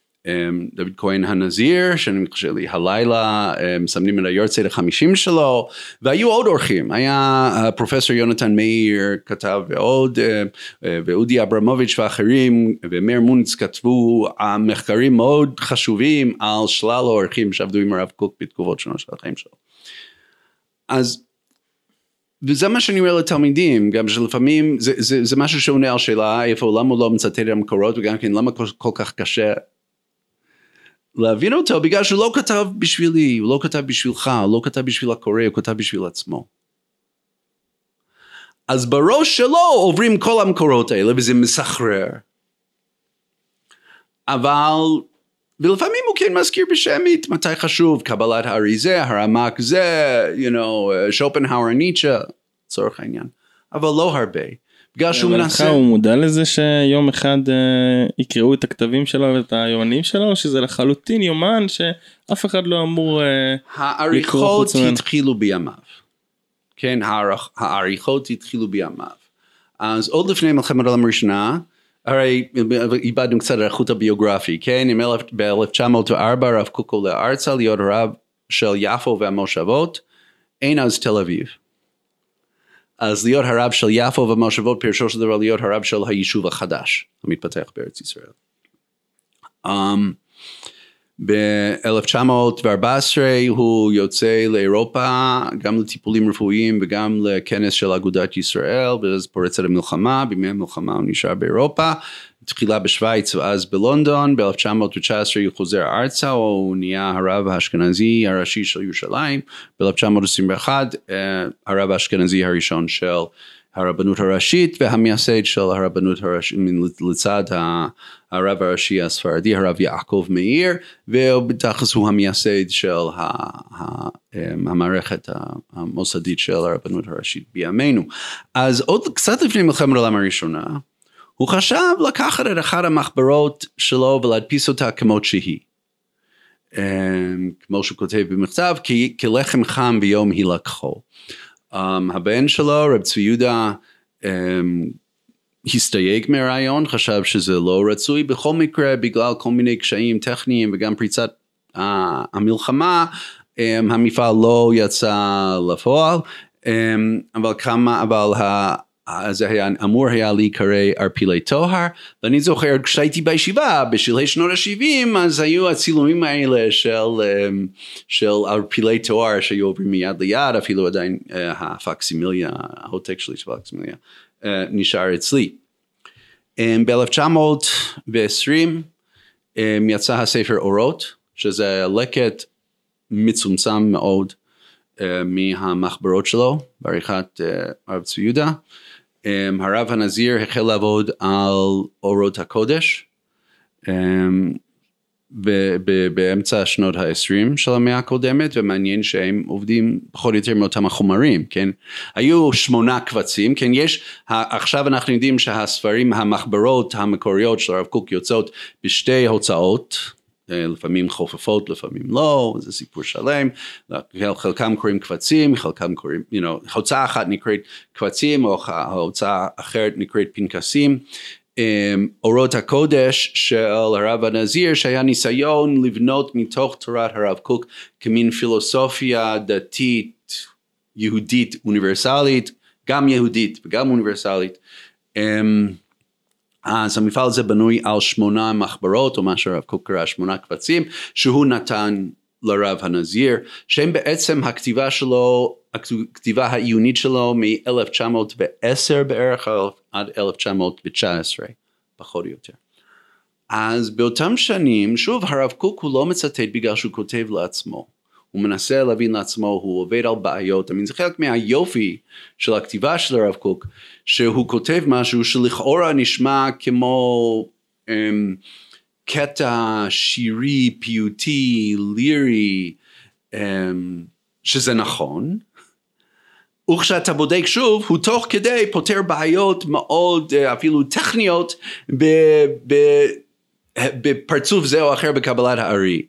דוד כהן הנזיר, שאני חושב לי הלילה מסמנים את היורצייט החמישים שלו, והיו עוד אורחים, היה uh, פרופסור יונתן מאיר כתב ועוד, uh, uh, ואודי אברמוביץ' ואחרים, ומאיר מונץ כתבו מחקרים מאוד חשובים על שלל האורחים שעבדו עם הרב קוק בתקופות שונות של החיים שלו. אז וזה מה שאני אומר לתלמידים, גם שלפעמים זה, זה, זה משהו שעונה על שאלה איפה, למה הוא לא מצטט את המקורות וגם כן למה כל, כל כך קשה להבין אותו בגלל שהוא לא כתב בשבילי, הוא לא כתב בשבילך, הוא לא כתב בשביל הקורא, הוא כתב בשביל עצמו. אז בראש שלו עוברים כל המקורות האלה וזה מסחרר. אבל ולפעמים הוא כן מזכיר בשמית מתי חשוב קבלת הארי זה, הרמ"ק זה, you know, שופנהאואר ניטשה, לצורך העניין, אבל לא הרבה. בגלל שהוא מנסה... הוא מודע לזה שיום אחד אה, יקראו את הכתבים שלו ואת היומנים שלו, או שזה לחלוטין יומן שאף אחד לא אמור... אה, לקרוא העריכות חוץ ממנו. התחילו בימיו. כן, העריכות התחילו בימיו. אז עוד לפני מלחמת העולם הראשונה, הרי איבדנו קצת האיכות הביוגרפי, כן? ב-1904 הרב קוק עולה ארצה להיות הרב של יפו והמושבות, אין אז תל אביב. אז להיות הרב של יפו והמושבות פירושו של דבר להיות הרב של היישוב החדש המתפתח בארץ ישראל. Um, ב-1914 הוא יוצא לאירופה גם לטיפולים רפואיים וגם לכנס של אגודת ישראל ואז פורצת המלחמה, בימי המלחמה הוא נשאר באירופה, תחילה בשוויץ ואז בלונדון, ב-1919 הוא חוזר ארצה, הוא נהיה הרב האשכנזי הראשי של ירושלים, ב-1921 הרב האשכנזי הראשון של הרבנות הראשית והמייסד של הרבנות הראשית לצד הרב הראשי הספרדי הרב יעקב מאיר ובתכלס הוא המייסד של המערכת המוסדית של הרבנות הראשית בימינו. אז עוד קצת לפני מלחמת העולם הראשונה הוא חשב לקחת את אחת המחברות שלו ולהדפיס אותה כמות שהיא. כמו שהוא כותב במכתב כלחם חם ביום הילקחו. Um, הבן שלו, רב צבי יהודה, um, הסתייג מהרעיון, חשב שזה לא רצוי, בכל מקרה בגלל כל מיני קשיים טכניים וגם פריצת uh, המלחמה, um, המפעל לא יצא לפועל, um, אבל כמה, אבל זה היה אמור היה להיקרא ערפילי טוהר ואני זוכר כשהייתי בישיבה בשלהי שנות ה-70 אז היו הצילומים האלה של, אמ, של ערפילי טוהר שהיו עוברים מיד ליד אפילו עדיין אה, הפקסימיליה העותק שלי של הפקסימיליה אה, נשאר אצלי. אמ, ב-1920 אמ, יצא הספר אורות שזה לקט מצומצם מאוד אה, מהמחברות שלו בעריכת הרב צבי יהודה um, הרב הנזיר החל לעבוד על אורות הקודש um, באמצע שנות ה-20 של המאה הקודמת ומעניין שהם עובדים פחות או יותר מאותם החומרים כן? היו שמונה קבצים כן? יש עכשיו אנחנו יודעים שהספרים המחברות המקוריות של הרב קוק יוצאות בשתי הוצאות לפעמים חופפות, לפעמים לא, זה סיפור שלם, חלקם קוראים קבצים, חלקם קוראים, you know, הוצאה אחת נקראת קבצים, או הוצאה אחרת נקראת פנקסים. אורות הקודש של הרב הנזיר שהיה ניסיון לבנות מתוך תורת הרב קוק כמין פילוסופיה דתית יהודית אוניברסלית גם יהודית וגם אוניברסלית אז המפעל הזה בנוי על שמונה מחברות או מה שהרב קוק קרא שמונה קבצים שהוא נתן לרב הנזיר שהם בעצם הכתיבה שלו הכתיבה העיונית שלו מ-1910 בערך עד 1919 פחות או יותר. אז באותם שנים שוב הרב קוק הוא לא מצטט בגלל שהוא כותב לעצמו הוא מנסה להבין לעצמו, הוא עובד על בעיות, I mean, זה חלק מהיופי של הכתיבה של הרב קוק, שהוא כותב משהו שלכאורה נשמע כמו um, קטע שירי, פיוטי, לירי, um, שזה נכון, וכשאתה בודק שוב, הוא תוך כדי פותר בעיות מאוד אה, אפילו טכניות בפרצוף זה או אחר בקבלת הארי.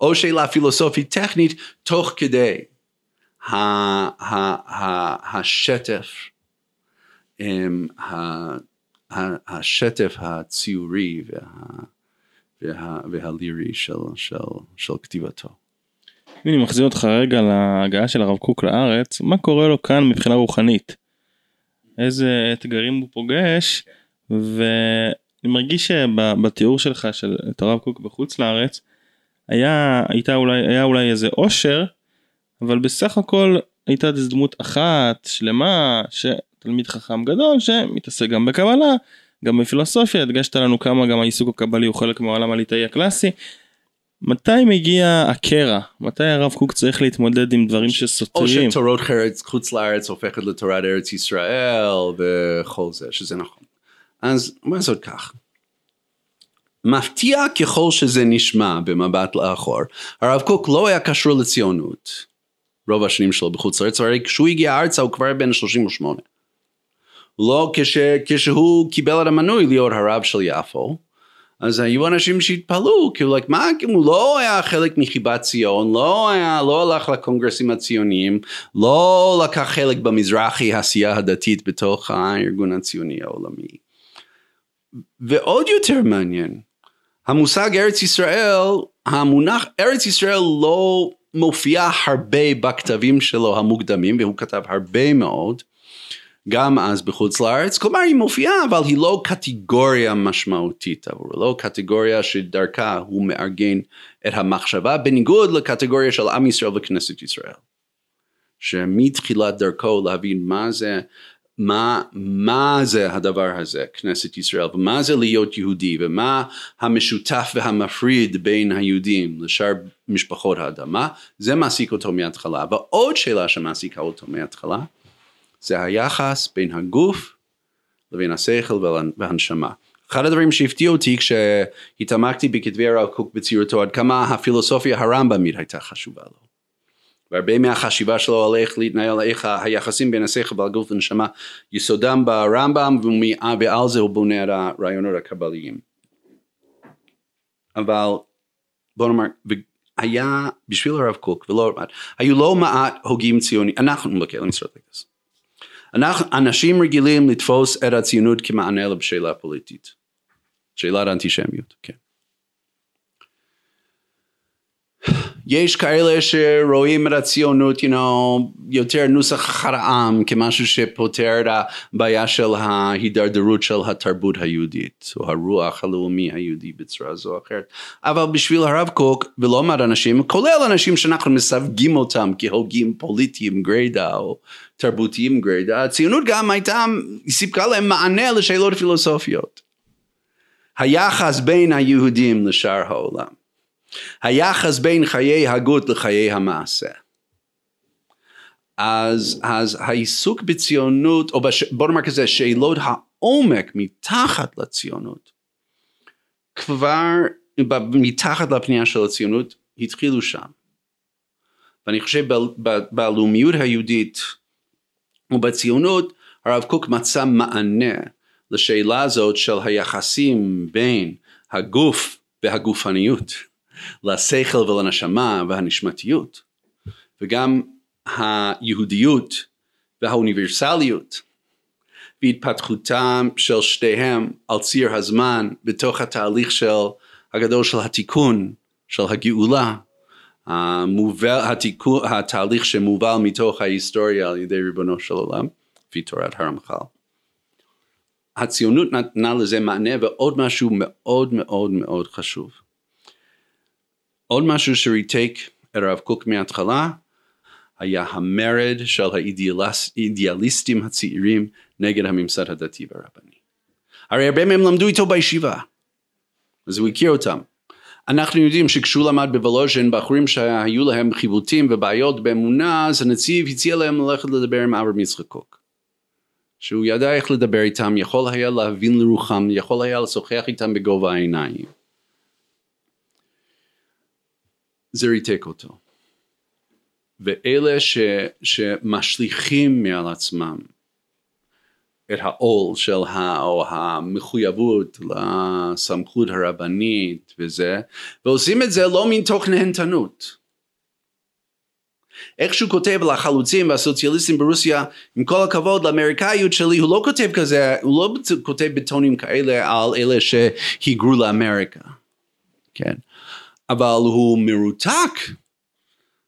או שאלה פילוסופית טכנית תוך כדי השטף, השטף הציורי והלירי של, של, של כתיבתו. אני מחזיר אותך רגע להגעה של הרב קוק לארץ, מה קורה לו כאן מבחינה רוחנית? איזה אתגרים הוא פוגש, ואני מרגיש שבתיאור שלך של את הרב קוק בחוץ לארץ, היה, הייתה אולי, היה אולי איזה אושר, אבל בסך הכל הייתה איזו דמות אחת, שלמה, שתלמיד חכם גדול, שמתעסק גם בקבלה, גם בפילוסופיה, הדגשת לנו כמה גם העיסוק הקבלי הוא חלק מהעולם הליטאי הקלאסי. מתי מגיע הקרע? מתי הרב קוק צריך להתמודד עם דברים שסותרים? או שתורות חוץ לארץ הופכת לתורת ארץ ישראל וכל זה, שזה נכון. אז מה זאת כך? מפתיע ככל שזה נשמע במבט לאחור, הרב קוק לא היה קשור לציונות רוב השנים שלו בחוץ לארץ, הרי כשהוא הגיע ארצה הוא כבר בן 38. לא כש, כשהוא קיבל את המנוי להיות הרב של יפו, אז היו אנשים שהתפלאו, כאילו, like, מה, כאילו, הוא לא היה חלק מחיבת ציון, לא היה, לא הלך לקונגרסים הציוניים, לא לקח חלק במזרחי העשייה הדתית בתוך הארגון הציוני העולמי. ועוד יותר מעניין, המושג ארץ ישראל, המונח ארץ ישראל לא מופיע הרבה בכתבים שלו המוקדמים, והוא כתב הרבה מאוד, גם אז בחוץ לארץ, כלומר היא מופיעה אבל היא לא קטגוריה משמעותית עבורו, לא קטגוריה שדרכה הוא מארגן את המחשבה, בניגוד לקטגוריה של עם ישראל וכנסת ישראל. שמתחילת דרכו להבין מה זה, מה, מה זה הדבר הזה, כנסת ישראל, ומה זה להיות יהודי, ומה המשותף והמפריד בין היהודים לשאר משפחות האדמה, זה מעסיק אותו מההתחלה. ועוד שאלה שמעסיקה אותו מההתחלה, זה היחס בין הגוף לבין השכל והנשמה. אחד הדברים שהפתיעו אותי כשהתעמקתי בכתבי הרב קוק בציורתו עד כמה הפילוסופיה הרמב"מית הייתה חשובה לו. והרבה מהחשיבה שלו על איך להתנהל, איך היחסים בין השכל והגוף והנשמה יסודם ברמב"ם ועל זה הוא בונה את הרעיונות הקבליים. אבל בוא נאמר, היה בשביל הרב קוק ולא מעט, היו לא מעט הוגים ציונים, אנחנו, אוקיי, let me. אנחנו, אנשים רגילים לתפוס את הציונות כמענה לשאלה פוליטית. שאלת האנטישמיות, כן. יש כאלה שרואים את הציונות, you know, יותר נוסח אחד העם כמשהו שפותר את הבעיה של ההידרדרות של התרבות היהודית, או הרוח הלאומי היהודי בצורה זו או אחרת. אבל בשביל הרב קוק, ולא מעט אנשים, כולל אנשים שאנחנו מסווגים אותם כהוגים פוליטיים גרידא, או תרבותיים גרידא, הציונות גם הייתה, סיפקה להם מענה לשאלות פילוסופיות. היחס בין היהודים לשאר העולם. היחס בין חיי הגות לחיי המעשה. אז, אז העיסוק בציונות, או בש, בוא נאמר כזה, שאלות העומק מתחת לציונות, כבר מתחת לפנייה של הציונות, התחילו שם. ואני חושב בלאומיות היהודית ובציונות, הרב קוק מצא מענה לשאלה הזאת של היחסים בין הגוף והגופניות. לשכל ולנשמה והנשמתיות וגם היהודיות והאוניברסליות והתפתחותם של שתיהם על ציר הזמן בתוך התהליך של הגדול של התיקון של הגאולה המובל, התיקון, התהליך שמובל מתוך ההיסטוריה על ידי ריבונו של עולם לפי תורת הרמח"ל. הציונות נתנה לזה מענה ועוד משהו מאוד מאוד מאוד חשוב. עוד משהו שריתק את הרב קוק מההתחלה היה המרד של האידיאליסטים הצעירים נגד הממסד הדתי והרבני. הרי הרבה מהם למדו איתו בישיבה, אז הוא הכיר אותם. אנחנו יודעים שכשהוא למד בוולוז'ין, בחורים שהיו להם חיבוטים ובעיות באמונה, אז הנציב הציע להם ללכת לדבר עם אברהם יצחק קוק. שהוא ידע איך לדבר איתם, יכול היה להבין לרוחם, יכול היה לשוחח איתם בגובה העיניים. זה ריתק אותו. ואלה ש, שמשליכים מעל עצמם את העול של ה, או המחויבות לסמכות הרבנית וזה, ועושים את זה לא מתוך נהנתנות. איך שהוא כותב לחלוצים והסוציאליסטים ברוסיה, עם כל הכבוד לאמריקאיות שלי, הוא לא כותב כזה, הוא לא כותב בטונים כאלה על אלה שהיגרו לאמריקה, כן? אבל הוא מרותק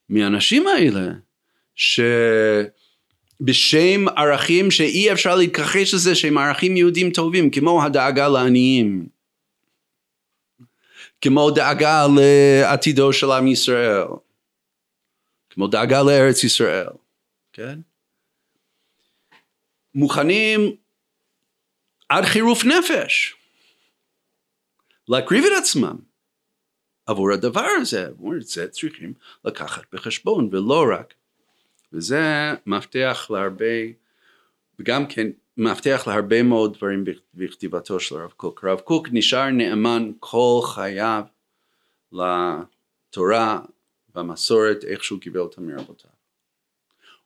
מהאנשים האלה, שבשם ערכים שאי אפשר להתכחש לזה שהם ערכים יהודים טובים, כמו הדאגה לעניים, כמו דאגה לעתידו של עם ישראל, כמו דאגה לארץ ישראל, כן? מוכנים עד חירוף נפש להקריב את עצמם עבור הדבר הזה, את זה צריכים לקחת בחשבון ולא רק. וזה מפתח להרבה, וגם כן מפתח להרבה מאוד דברים בכתיבתו של הרב קוק. הרב קוק נשאר נאמן כל חייו לתורה והמסורת איך שהוא קיבל אותה מרבותיו.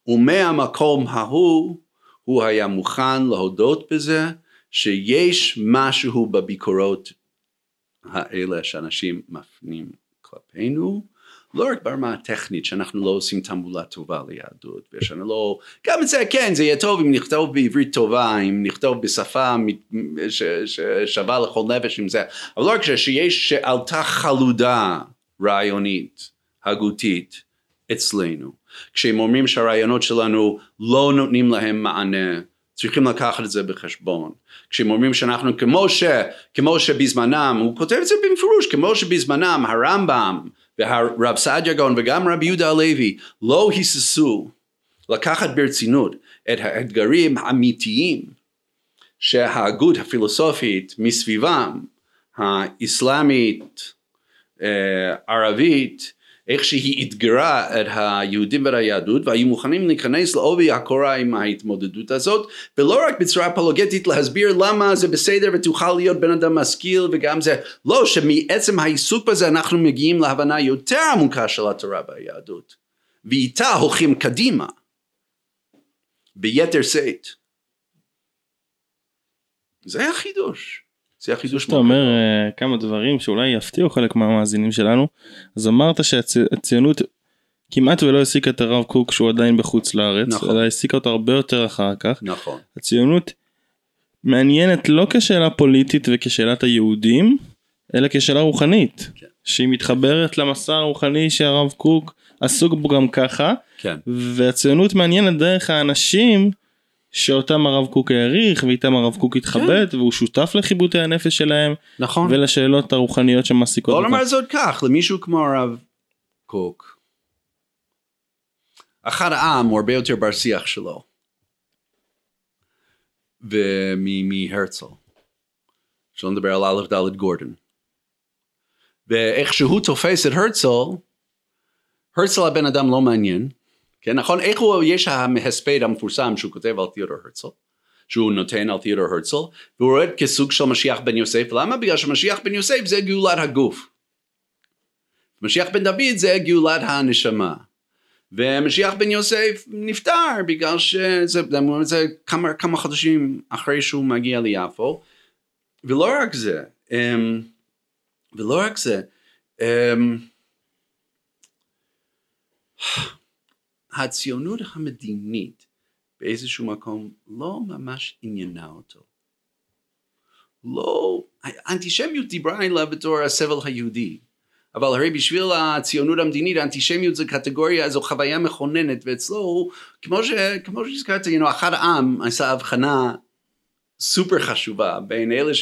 ומהמקום ההוא הוא היה מוכן להודות בזה שיש משהו בביקורות האלה שאנשים מפנים כלפינו, לא רק ברמה הטכנית שאנחנו לא עושים תעמולה טובה ליהדות ושאנחנו לא, גם את זה כן זה יהיה טוב אם נכתוב בעברית טובה אם נכתוב בשפה ששווה לכל נפש עם זה. אבל לא רק שיש שעלתה חלודה רעיונית הגותית אצלנו. כשהם אומרים שהרעיונות שלנו לא נותנים להם מענה צריכים לקחת את זה בחשבון. כשהם אומרים שאנחנו כמו ש... כמו שבזמנם, הוא כותב את זה במפורש, כמו שבזמנם הרמב"ם והרב סעדיה גאון וגם רבי יהודה הלוי לא היססו לקחת ברצינות את האתגרים האמיתיים שההגות הפילוסופית מסביבם, האסלאמית, אה, ערבית, איך שהיא אתגרה את היהודים ואת היהדות והיו מוכנים להיכנס לעובי הקורה עם ההתמודדות הזאת ולא רק בצורה אפולוגטית להסביר למה זה בסדר ותוכל להיות בן אדם משכיל וגם זה לא שמעצם העיסוק בזה אנחנו מגיעים להבנה יותר עמוקה של התורה והיהדות. ואיתה הולכים קדימה. ביתר שאת. זה החידוש זה החידוש. אתה אומר uh, כמה דברים שאולי יפתיעו חלק מהמאזינים שלנו אז אמרת שהציונות כמעט ולא העסיקה את הרב קוק שהוא עדיין בחוץ לארץ נכון. אלא העסיקה אותו הרבה יותר אחר כך. נכון. הציונות מעניינת לא כשאלה פוליטית וכשאלת היהודים אלא כשאלה רוחנית כן. שהיא מתחברת למסע הרוחני שהרב קוק עסוק בו גם ככה כן. והציונות מעניינת דרך האנשים. שאותם הרב קוק העריך ואיתם הרב קוק התחבט כן. והוא שותף לחיבוטי הנפש שלהם נכון. ולשאלות הרוחניות שמעסיקות בוא נאמר זאת כך למישהו כמו הרב קוק אחד העם הוא הרבה יותר בר שיח שלו ומהרצל שלא נדבר על א' ד' גורדון. ואיך שהוא תופס את הרצל הרצל הבן אדם לא מעניין כן, נכון? איך הוא, יש ההספד המפורסם שהוא כותב על תיאודור הרצל, שהוא נותן על תיאודור הרצל, והוא רואה כסוג של משיח בן יוסף, למה? בגלל שמשיח בן יוסף זה גאולת הגוף. משיח בן דוד זה גאולת הנשמה. ומשיח בן יוסף נפטר בגלל שזה זה כמה, כמה חודשים אחרי שהוא מגיע ליפו ולא רק זה אמ, ולא רק זה אמ, הציונות המדינית באיזשהו מקום לא ממש עניינה אותו. לא, האנטישמיות דיברה אליו בתור הסבל היהודי, אבל הרי בשביל הציונות המדינית האנטישמיות זו קטגוריה, זו חוויה מכוננת, ואצלו כמו, ש, כמו שהזכרת, you know, אחד העם עשה הבחנה סופר חשובה בין אלה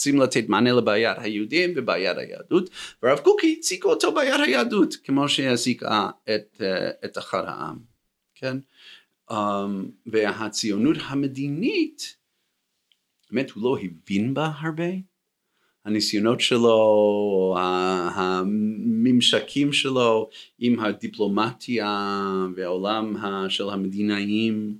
רוצים לתת מענה לבעיית היהודים ובעיית היהדות, והרב קוק הציג אותו בעיית היהדות, כמו שהעסיקה את, אה, את אחד העם, כן? Um, והציונות המדינית, באמת הוא לא הבין בה הרבה, הניסיונות שלו, הממשקים שלו עם הדיפלומטיה והעולם של המדינאים,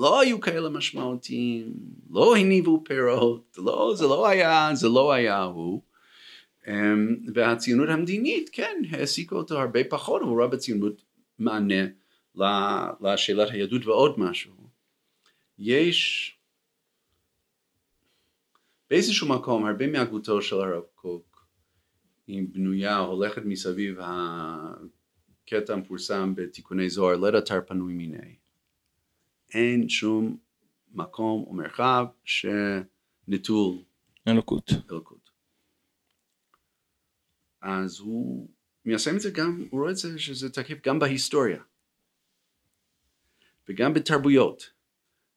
לא היו כאלה משמעותיים, לא הניבו פירות, לא, זה לא היה, זה לא היה הוא. אמ, והציונות המדינית, כן, העסיקו אותו הרבה פחות, הוא ראה בציונות מענה לשאלת היהדות ועוד משהו. יש באיזשהו מקום הרבה מהגותו של הרב קוק היא בנויה, הולכת מסביב הקטע המפורסם בתיקוני זוהר, לד אתר פנוי מיני. אין שום מקום או מרחב שנטול אלוקות. אלוקות. אז הוא מיישם את זה גם, הוא רואה את זה שזה תקף גם בהיסטוריה וגם בתרבויות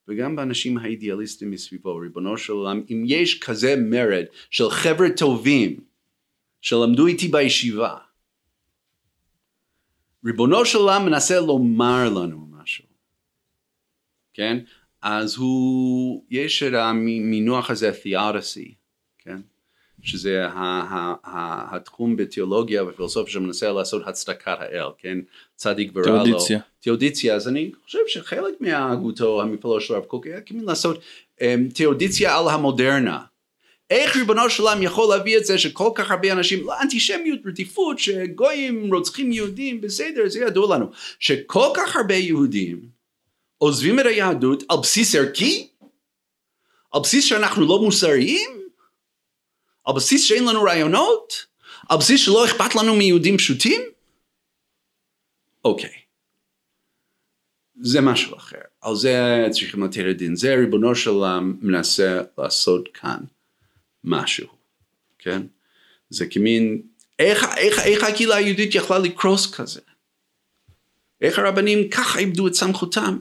וגם באנשים האידיאליסטים מסביבו, ריבונו של עולם, אם יש כזה מרד של חבר'ה טובים שלמדו איתי בישיבה, ריבונו של עולם מנסה לומר לנו כן? אז הוא, יש את המינוח הזה תיאודסי, כן? שזה ה- ה- ה- התחום בתיאולוגיה ופילוסופיה שמנסה לעשות הצדקת האל, כן? צדיק ורע לו. תיאודיציה. תיאודיציה, אז אני חושב שחלק מהגותו המפלו של הרב קוק היה כמין לעשות um, תיאודיציה על המודרנה. איך ריבונו של עולם יכול להביא את זה שכל כך הרבה אנשים, לא אנטישמיות, רדיפות, שגויים רוצחים יהודים, בסדר, זה ידוע לנו, שכל כך הרבה יהודים עוזבים את היהדות על בסיס ערכי? על בסיס שאנחנו לא מוסריים? על בסיס שאין לנו רעיונות? על בסיס שלא אכפת לנו מיהודים פשוטים? אוקיי. זה משהו אחר. על זה צריכים לתת את דין. זה ריבונו של עולם מנסה לעשות כאן משהו. כן? זה כמין, איך, איך, איך הקהילה היהודית יכלה לקרוס כזה? איך הרבנים ככה איבדו את סמכותם?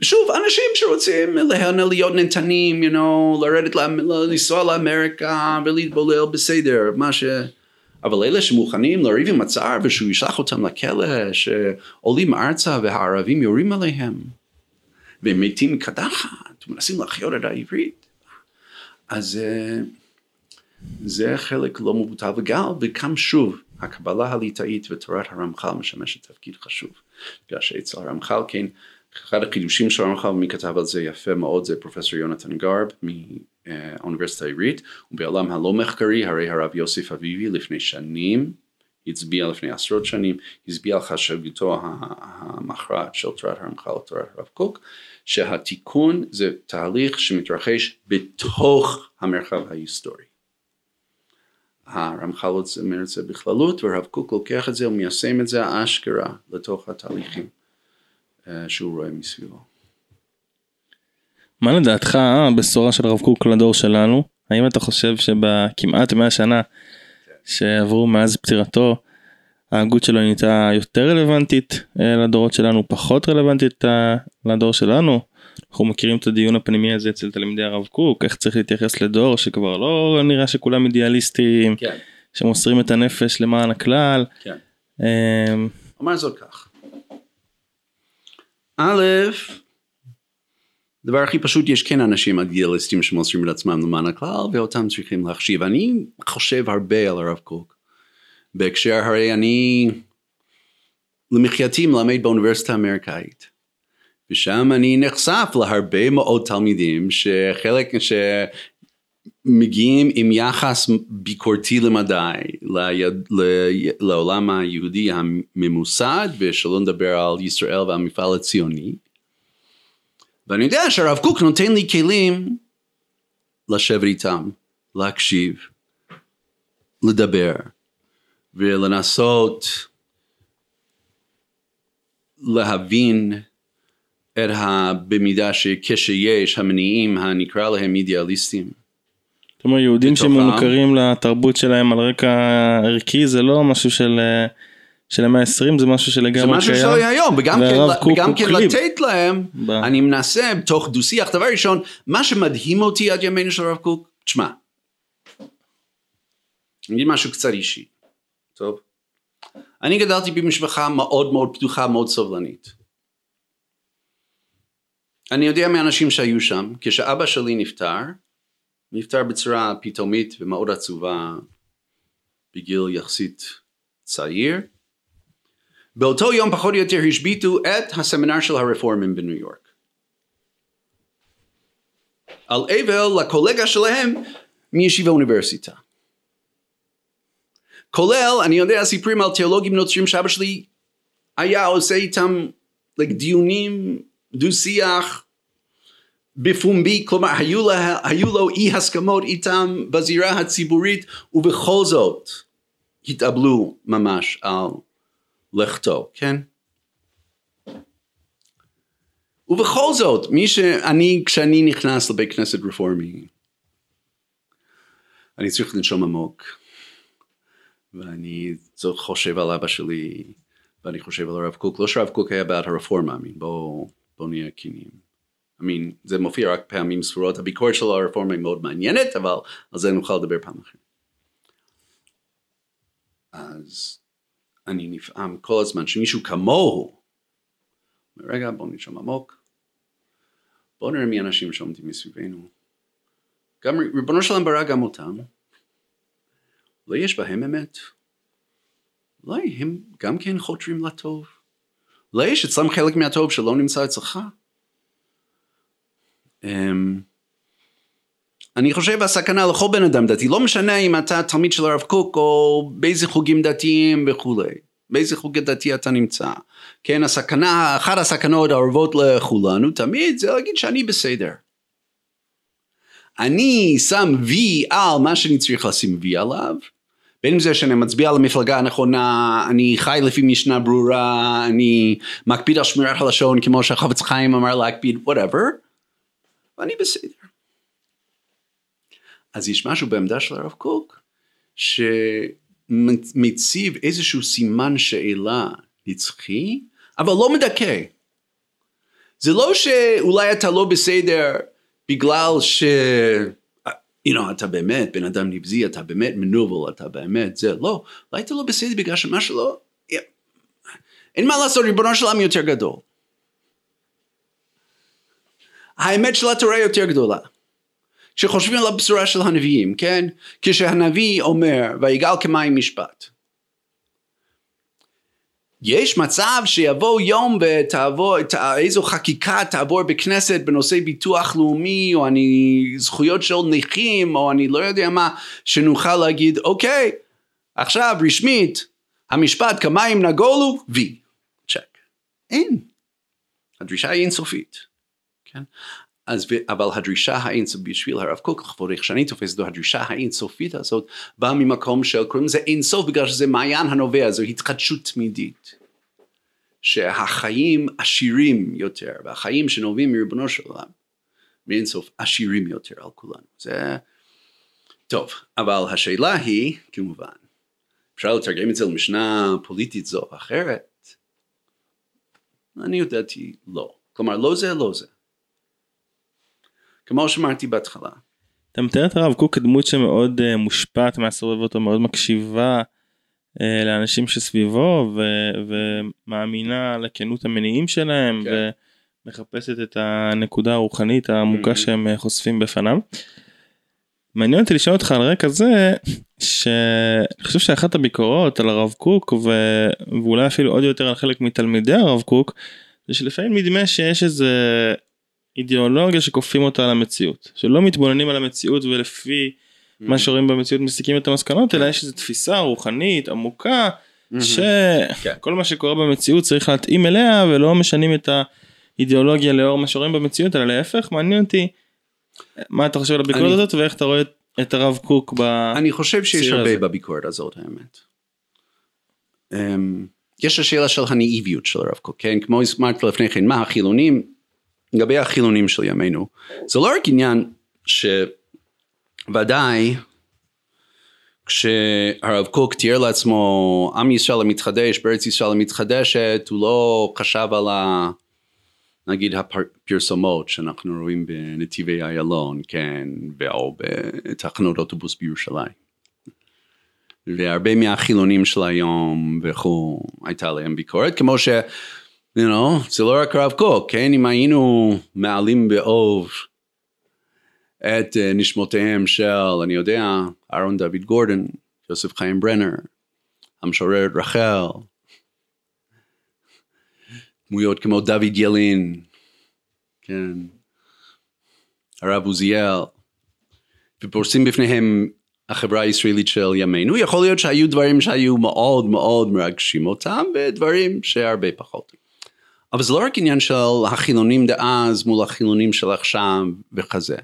ושוב, אנשים שרוצים להיענה להיות נתנים, you know, לרדת, לנסוע לאמריקה ולהתבולל בסדר, מה ש... אבל אלה שמוכנים לריב עם הצער ושהוא ישלח אותם לכלא, שעולים ארצה והערבים יורים עליהם, והם מתים מקדחת, ומנסים לחיות את העברית, אז אה, זה חלק לא מבוטל וגל, וכאן שוב, הקבלה הליטאית ותורת הרמח"ל משמשת תפקיד חשוב, בגלל שאצל הרמח"ל כן אחד החידושים של הרמח"ל, ומי כתב על זה יפה מאוד, זה פרופסור יונתן גרב מהאוניברסיטה העברית, ובעולם הלא מחקרי, הרי הרב יוסף אביבי לפני שנים, הצביע לפני עשרות שנים, הצביע על חשיבותו המכרעת של תורת הרמח"ל ותורת הרב קוק, שהתיקון זה תהליך שמתרחש בתוך המרחב ההיסטורי. הרמח"ל אומר את זה בכללות, והרב קוק לוקח את זה ומיישם את זה אשכרה לתוך התהליכים. אה, שהוא רואה מסביבו. מה לדעתך הבשורה של הרב קוק לדור שלנו? האם אתה חושב שבכמעט 100 שנה שעברו מאז פטירתו ההגות שלו נהייתה יותר רלוונטית אה, לדורות שלנו, פחות רלוונטית אה, לדור שלנו? אנחנו מכירים את הדיון הפנימי הזה אצל תלמידי הרב קוק, איך צריך להתייחס לדור שכבר לא נראה שכולם אידיאליסטים, כן. שמוסרים את הנפש למען הכלל. כן. אומר זאת כך. א', הדבר הכי פשוט, יש כן אנשים אידיאליסטים שמוסרים את עצמם למען הכלל, ואותם צריכים להחשיב. אני חושב הרבה על הרב קוק. בהקשר, הרי אני למחייתי מלמד באוניברסיטה האמריקאית. ושם אני נחשף להרבה מאוד תלמידים שחלק, שמגיעים עם יחס ביקורתי למדי ליד, ל, לעולם היהודי הממוסד ושלא נדבר על ישראל והמפעל הציוני. ואני יודע שהרב קוק נותן לי כלים לשבת איתם, להקשיב, לדבר ולנסות להבין את ה... במידה שכשיש המניעים הנקרא להם אידיאליסטים זאת אומרת יהודים שמוכרים לתרבות שלהם על רקע ערכי זה לא משהו של של המאה ה-20 זה משהו שלגמרי קיים. זה משהו שלא היום וגם כן, לתת להם ב... אני מנסה בתוך דו שיח דבר ראשון מה שמדהים אותי עד ימינו של הרב קוק תשמע. אני אגיד משהו קצת אישי. טוב. אני גדלתי במשפחה מאוד מאוד פתוחה מאוד סובלנית. אני יודע מאנשים שהיו שם כשאבא שלי נפטר נפטר בצורה פתאומית ומאוד עצובה בגיל יחסית צעיר. באותו יום פחות או יותר השביתו את הסמינר של הרפורמים בניו יורק. על אבל לקולגה שלהם מישיבה אוניברסיטה. כולל, אני יודע סיפורים על תיאולוגים נוצרים שאבא שלי היה עושה איתם like, דיונים, דו שיח, בפומבי, כלומר היו, לה, היו לו אי הסכמות איתם בזירה הציבורית ובכל זאת התאבלו ממש על לכתו, כן? ובכל זאת, מי שאני, כשאני נכנס לבית כנסת רפורמי, אני צריך לנשום עמוק, ואני חושב על אבא שלי, ואני חושב על הרב קוק, לא שהרב קוק היה בעד הרפורמה, בואו בוא נהיה כנים. I mean, זה מופיע רק פעמים ספורות, הביקורת על הרפורמה היא מאוד מעניינת, אבל על זה נוכל לדבר פעם אחרת. אז אני נפעם כל הזמן שמישהו כמוהו, רגע בוא נשום עמוק, בוא נראה מי האנשים שעומדים מסביבנו. גם ריבונו שלם ברא גם אותם, לא יש בהם אמת. אולי הם גם כן חותרים לטוב. אולי יש אצלם חלק מהטוב שלא נמצא אצלך. אמ, אני חושב הסכנה לכל בן אדם דתי, לא משנה אם אתה תלמיד של הרב קוק או באיזה חוגים דתיים וכולי, באיזה חוג דתי אתה נמצא. כן, הסכנה, אחת הסכנות האהובות לכולנו תמיד זה להגיד שאני בסדר. אני שם וי על מה שאני צריך לשים וי עליו, בין אם זה שאני מצביע על המפלגה הנכונה, אני חי לפי משנה ברורה, אני מקפיד על שמירת הלשון כמו שהחפץ חיים אמר להקפיד, whatever. ואני בסדר. אז יש משהו בעמדה של הרב קוק שמציב איזשהו סימן שאלה נצחי אבל לא מדכא. זה לא שאולי אתה לא בסדר בגלל ש... you know, אתה באמת בן אדם נבזי, אתה באמת מנובל, אתה באמת זה, לא, אולי אתה לא בסדר בגלל שמה שלא, אין מה לעשות, ריבונו של עולם יותר גדול. האמת של התורה יותר גדולה. כשחושבים על הבשורה של הנביאים, כן? כשהנביא אומר, ויגאל כמים משפט. יש מצב שיבוא יום ותעבור, איזו חקיקה תעבור בכנסת בנושא ביטוח לאומי, או אני, זכויות של נכים, או אני לא יודע מה, שנוכל להגיד, אוקיי, עכשיו רשמית, המשפט כמים נגולו, וי, צ'ק. אין. הדרישה היא אינסופית. כן? אז, אבל הדרישה האינסופית בשביל הרב קוק, לכבוד איך שאני תופס אותו, הדרישה האינסופית הזאת באה ממקום של קוראים לזה אינסוף בגלל שזה מעיין הנובע, זו התחדשות תמידית. שהחיים עשירים יותר, והחיים שנובעים מריבונו של עולם, מאינסוף עשירים יותר על כולנו. זה טוב, אבל השאלה היא, כמובן, אפשר לתרגם את זה למשנה פוליטית זו או אחרת? אני יודעתי לא. כלומר, לא זה, לא זה. כמו שאמרתי בהתחלה. אתה מתאר את הרב קוק כדמות שמאוד uh, מושפעת מהסובב אותו, מאוד מקשיבה uh, לאנשים שסביבו ו- ומאמינה לכנות המניעים שלהם כן. ומחפשת את הנקודה הרוחנית העמוקה mm-hmm. שהם uh, חושפים בפניו. מעניין אותי לשאול אותך על רקע זה שאני חושב שאחת הביקורות על הרב קוק ו- ואולי אפילו עוד יותר על חלק מתלמידי הרב קוק זה שלפעמים נדמה שיש איזה אידיאולוגיה שכופים אותה על המציאות שלא מתבוננים על המציאות ולפי mm-hmm. מה שרואים במציאות מסיקים את המסקנות אלא יש איזו תפיסה רוחנית עמוקה mm-hmm. שכל כן. מה שקורה במציאות צריך להתאים אליה ולא משנים את האידיאולוגיה לאור מה שרואים במציאות אלא להפך מעניין אותי מה אתה חושב על הביקורת אני... הזאת ואיך אתה רואה את הרב קוק ב... אני חושב שיש הרבה הזה. בביקורת הזאת האמת. Um, יש השאלה של הנאיביות של הרב קוק, כן? כמו הזמרת לפני כן, מה החילונים לגבי החילונים של ימינו, זה לא רק עניין שוודאי כשהרב קוק תיאר לעצמו עם ישראל המתחדש בארץ ישראל המתחדשת הוא לא חשב על ה... נגיד הפרסומות שאנחנו רואים בנתיבי איילון כן או בתחנות אוטובוס בירושלים. והרבה מהחילונים של היום וכו' הייתה להם ביקורת כמו ש... you know, זה לא רק הרב קוק, כן? אם היינו מעלים באוב את uh, נשמותיהם של, אני יודע, אהרון דוד גורדון, יוסף חיים ברנר, המשוררת רחל, דמויות כמו דוד ילין, כן, הרב עוזיאל, ופורסים בפניהם החברה הישראלית של ימינו, יכול להיות שהיו דברים שהיו מאוד מאוד מרגשים אותם, ודברים שהרבה פחות. אבל זה לא רק עניין של החילונים דאז מול החילונים של עכשיו וכזה.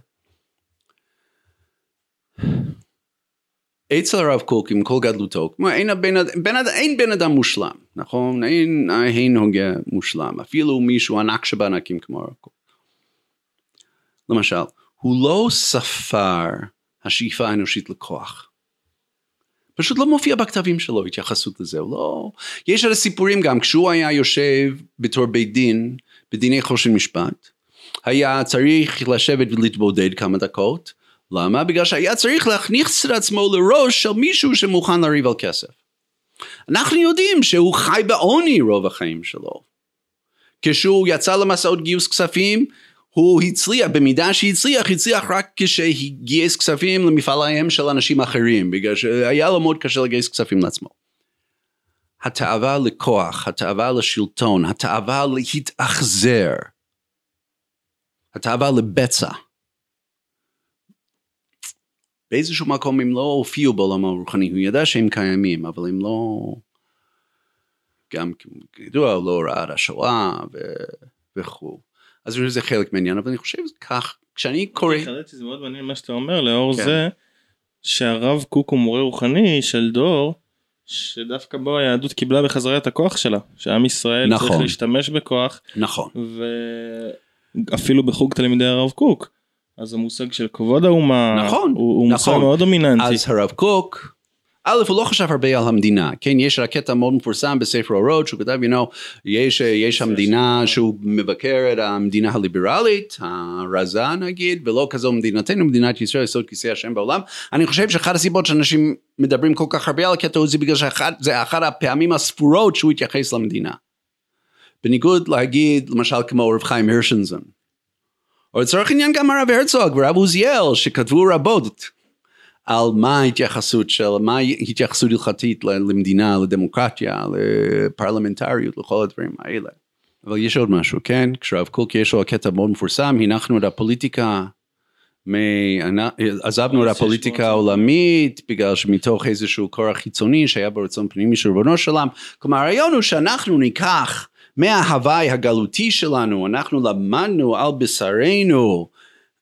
אצל הרב קוק עם כל גדלותו, אין, בן, בן, אין בן אדם מושלם, נכון? אין, אין הוגה מושלם, אפילו מישהו ענק שבענקים כמו הרב קוק. למשל, הוא לא ספר השאיפה האנושית לכוח. פשוט לא מופיע בכתבים שלו התייחסות לזה, לא... יש הרי סיפורים גם, כשהוא היה יושב בתור בית דין, בדיני חושן משפט, היה צריך לשבת ולהתבודד כמה דקות, למה? בגלל שהיה צריך להכניס את עצמו לראש של מישהו שמוכן לריב על כסף. אנחנו יודעים שהוא חי בעוני רוב החיים שלו. כשהוא יצא למסעות גיוס כספים, הוא הצליח, במידה שהצליח, הצליח רק כשהגייס כספים למפעליהם של אנשים אחרים, בגלל שהיה לו מאוד קשה לגייס כספים לעצמו. התאווה לכוח, התאווה לשלטון, התאווה להתאכזר, התאווה לבצע. באיזשהו מקום הם לא הופיעו בעולם הרוחני, הוא ידע שהם קיימים, אבל הם לא... גם כידוע, לא ראה את השואה וכו'. אז אני חושב שזה חלק מהעניין אבל אני חושב כך כשאני קורא. זה מאוד מעניין מה שאתה אומר לאור כן. זה שהרב קוק הוא מורה רוחני של דור שדווקא בו היהדות קיבלה בחזרה את הכוח שלה שעם ישראל נכון. צריך להשתמש בכוח נכון ואפילו בחוג תלמידי הרב קוק אז המושג של כבוד האומה נכון הוא, הוא נכון. מושג מאוד דומיננטי אז הרב קוק א', הוא לא חשב הרבה על המדינה, כן, יש קטע מאוד מפורסם בספר אורות, שהוא כתב, you know, יש, יש המדינה שהוא מבקר את המדינה הליברלית, הרזה נגיד, ולא כזו מדינתנו, מדינת ישראל, יסוד כיסא השם בעולם. אני חושב שאחת הסיבות שאנשים מדברים כל כך הרבה על הקטע הזה, בגלל שזה אחת הפעמים הספורות שהוא התייחס למדינה. בניגוד להגיד, למשל כמו רב חיים הירשנזון. או לצורך העניין גם הרב הרצוג ורב עוזיאל שכתבו רבות על מה ההתייחסות של, מה ההתייחסות הלכתית למדינה, לדמוקרטיה, לפרלמנטריות, לכל הדברים האלה. אבל יש עוד משהו, כן? כשרב קוק יש לו קטע מאוד מפורסם, הנחנו את הפוליטיקה, מ... עזבנו את הפוליטיקה העולמית בגלל שמתוך איזשהו כורח חיצוני שהיה ברצון פנימי של ריבונו של עולם. כלומר הרעיון הוא שאנחנו ניקח מההוואי הגלותי שלנו, אנחנו למדנו על בשרנו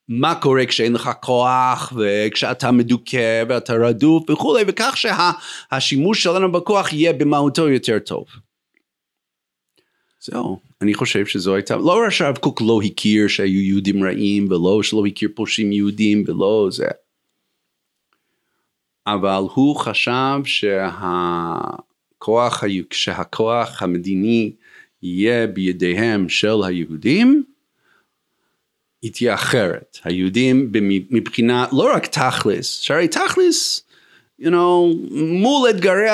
מה קורה כשאין לך כוח וכשאתה מדוכא ואתה רדוף וכולי וכך שהשימוש שלנו בכוח יהיה במהותו יותר טוב. זהו, אני חושב שזו הייתה, לא רק שהרב קוק לא הכיר שהיו יהודים רעים ולא שלא הכיר פושעים יהודים ולא זה, אבל הוא חשב שהכוח, שהכוח המדיני יהיה בידיהם של היהודים, היא תהיה אחרת. היהודים מבחינה, לא רק תכלס, שהרי תכלס, you know, מול אתגרי,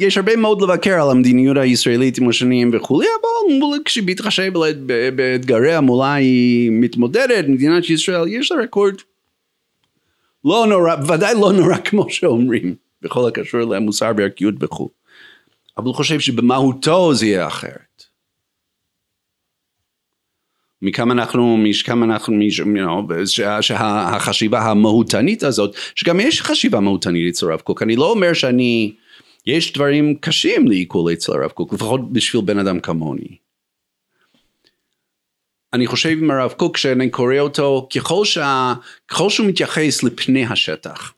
יש הרבה מאוד לבקר על המדיניות הישראלית עם השנים וכולי, אבל מול, כשבהתחשב באתגריה מולה היא מתמודדת, מדינת ישראל יש לה רקורד לא נורא, ודאי לא נורא כמו שאומרים, בכל הקשור למוסר וערכיות וכו'. אבל הוא חושב שבמהותו זה יהיה אחרת. מכמה אנחנו, מכמה אנחנו, you know, שה, שהחשיבה המהותנית הזאת, שגם יש חשיבה מהותנית אצל הרב קוק, אני לא אומר שאני, יש דברים קשים לעיכול אצל הרב קוק, לפחות בשביל בן אדם כמוני. אני חושב עם הרב קוק שאני קורא אותו ככל, שה, ככל שהוא מתייחס לפני השטח.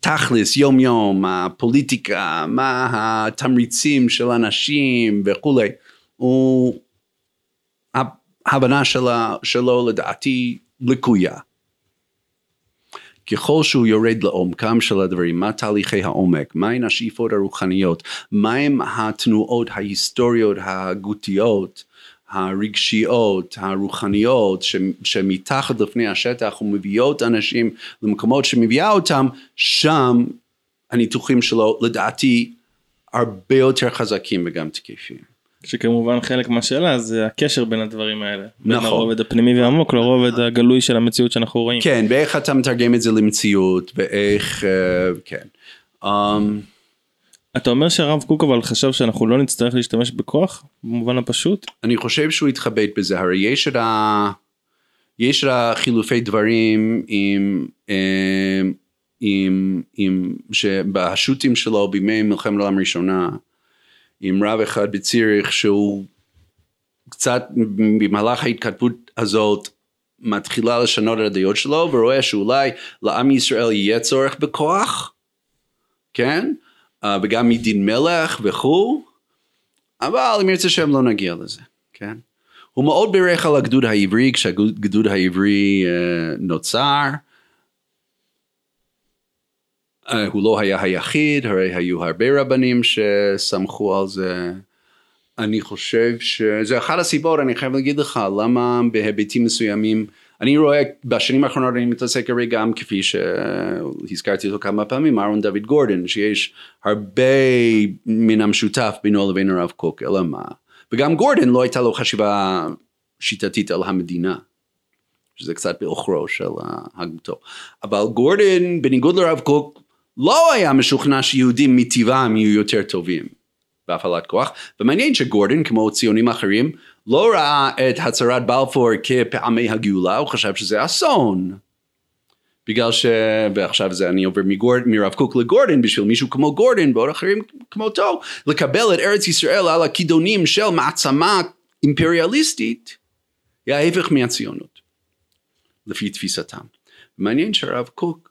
תכלס, יום יום, הפוליטיקה, מה התמריצים של אנשים וכולי, הוא ההבנה שלה, שלו לדעתי לקויה. ככל שהוא יורד לעומקם של הדברים, מה תהליכי העומק, מהן השאיפות הרוחניות, מהם התנועות ההיסטוריות ההגותיות, הרגשיות, הרוחניות, שמתחת לפני השטח ומביאות אנשים למקומות שמביאה אותם, שם הניתוחים שלו לדעתי הרבה יותר חזקים וגם תקפים. שכמובן חלק מהשאלה זה הקשר בין הדברים האלה. נכון. בין הרובד הפנימי והעמוק לרובד הגלוי של המציאות שאנחנו רואים. כן, ואיך אתה מתרגם את זה למציאות, ואיך, uh, כן. Um, אתה אומר שהרב קוק אבל חשב שאנחנו לא נצטרך להשתמש בכוח במובן הפשוט? אני חושב שהוא התחבט בזה, הרי יש את ה... יש את החילופי דברים עם, אה, עם, עם, עם שבשו"תים שלו בימי מלחמת העולם הראשונה. עם רב אחד בציריך שהוא קצת במהלך ההתכתבות הזאת מתחילה לשנות את הדעות שלו ורואה שאולי לעם ישראל יהיה צורך בכוח, כן? Uh, וגם מדין מלך וכו', אבל אם ירצה שם לא נגיע לזה, כן? הוא מאוד בירך על הגדוד העברי כשהגדוד העברי uh, נוצר, הוא לא היה היחיד, הרי היו הרבה רבנים שסמכו על זה. אני חושב שזה אחת הסיבות, אני חייב להגיד לך, למה בהיבטים מסוימים, אני רואה בשנים האחרונות אני מתעסק הרי גם כפי שהזכרתי אותו כמה פעמים, אהרון דוד גורדון, שיש הרבה מן המשותף בינו לבין הרב קוק, אלא מה? וגם גורדון לא הייתה לו חשיבה שיטתית על המדינה. שזה קצת בעוכרו של הגותו. אבל גורדון, בניגוד לרב קוק, לא היה משוכנע שיהודים מטבעם יהיו יותר טובים בהפעלת כוח, ומעניין שגורדון כמו ציונים אחרים לא ראה את הצהרת בלפור כפעמי הגאולה, הוא חשב שזה אסון. בגלל ש... ועכשיו זה אני עובר מגורד, מרב קוק לגורדון בשביל מישהו כמו גורדון ועוד אחרים כמותו לקבל את ארץ ישראל על הכידונים של מעצמה אימפריאליסטית היא ההפך מהציונות לפי תפיסתם. מעניין שהרב קוק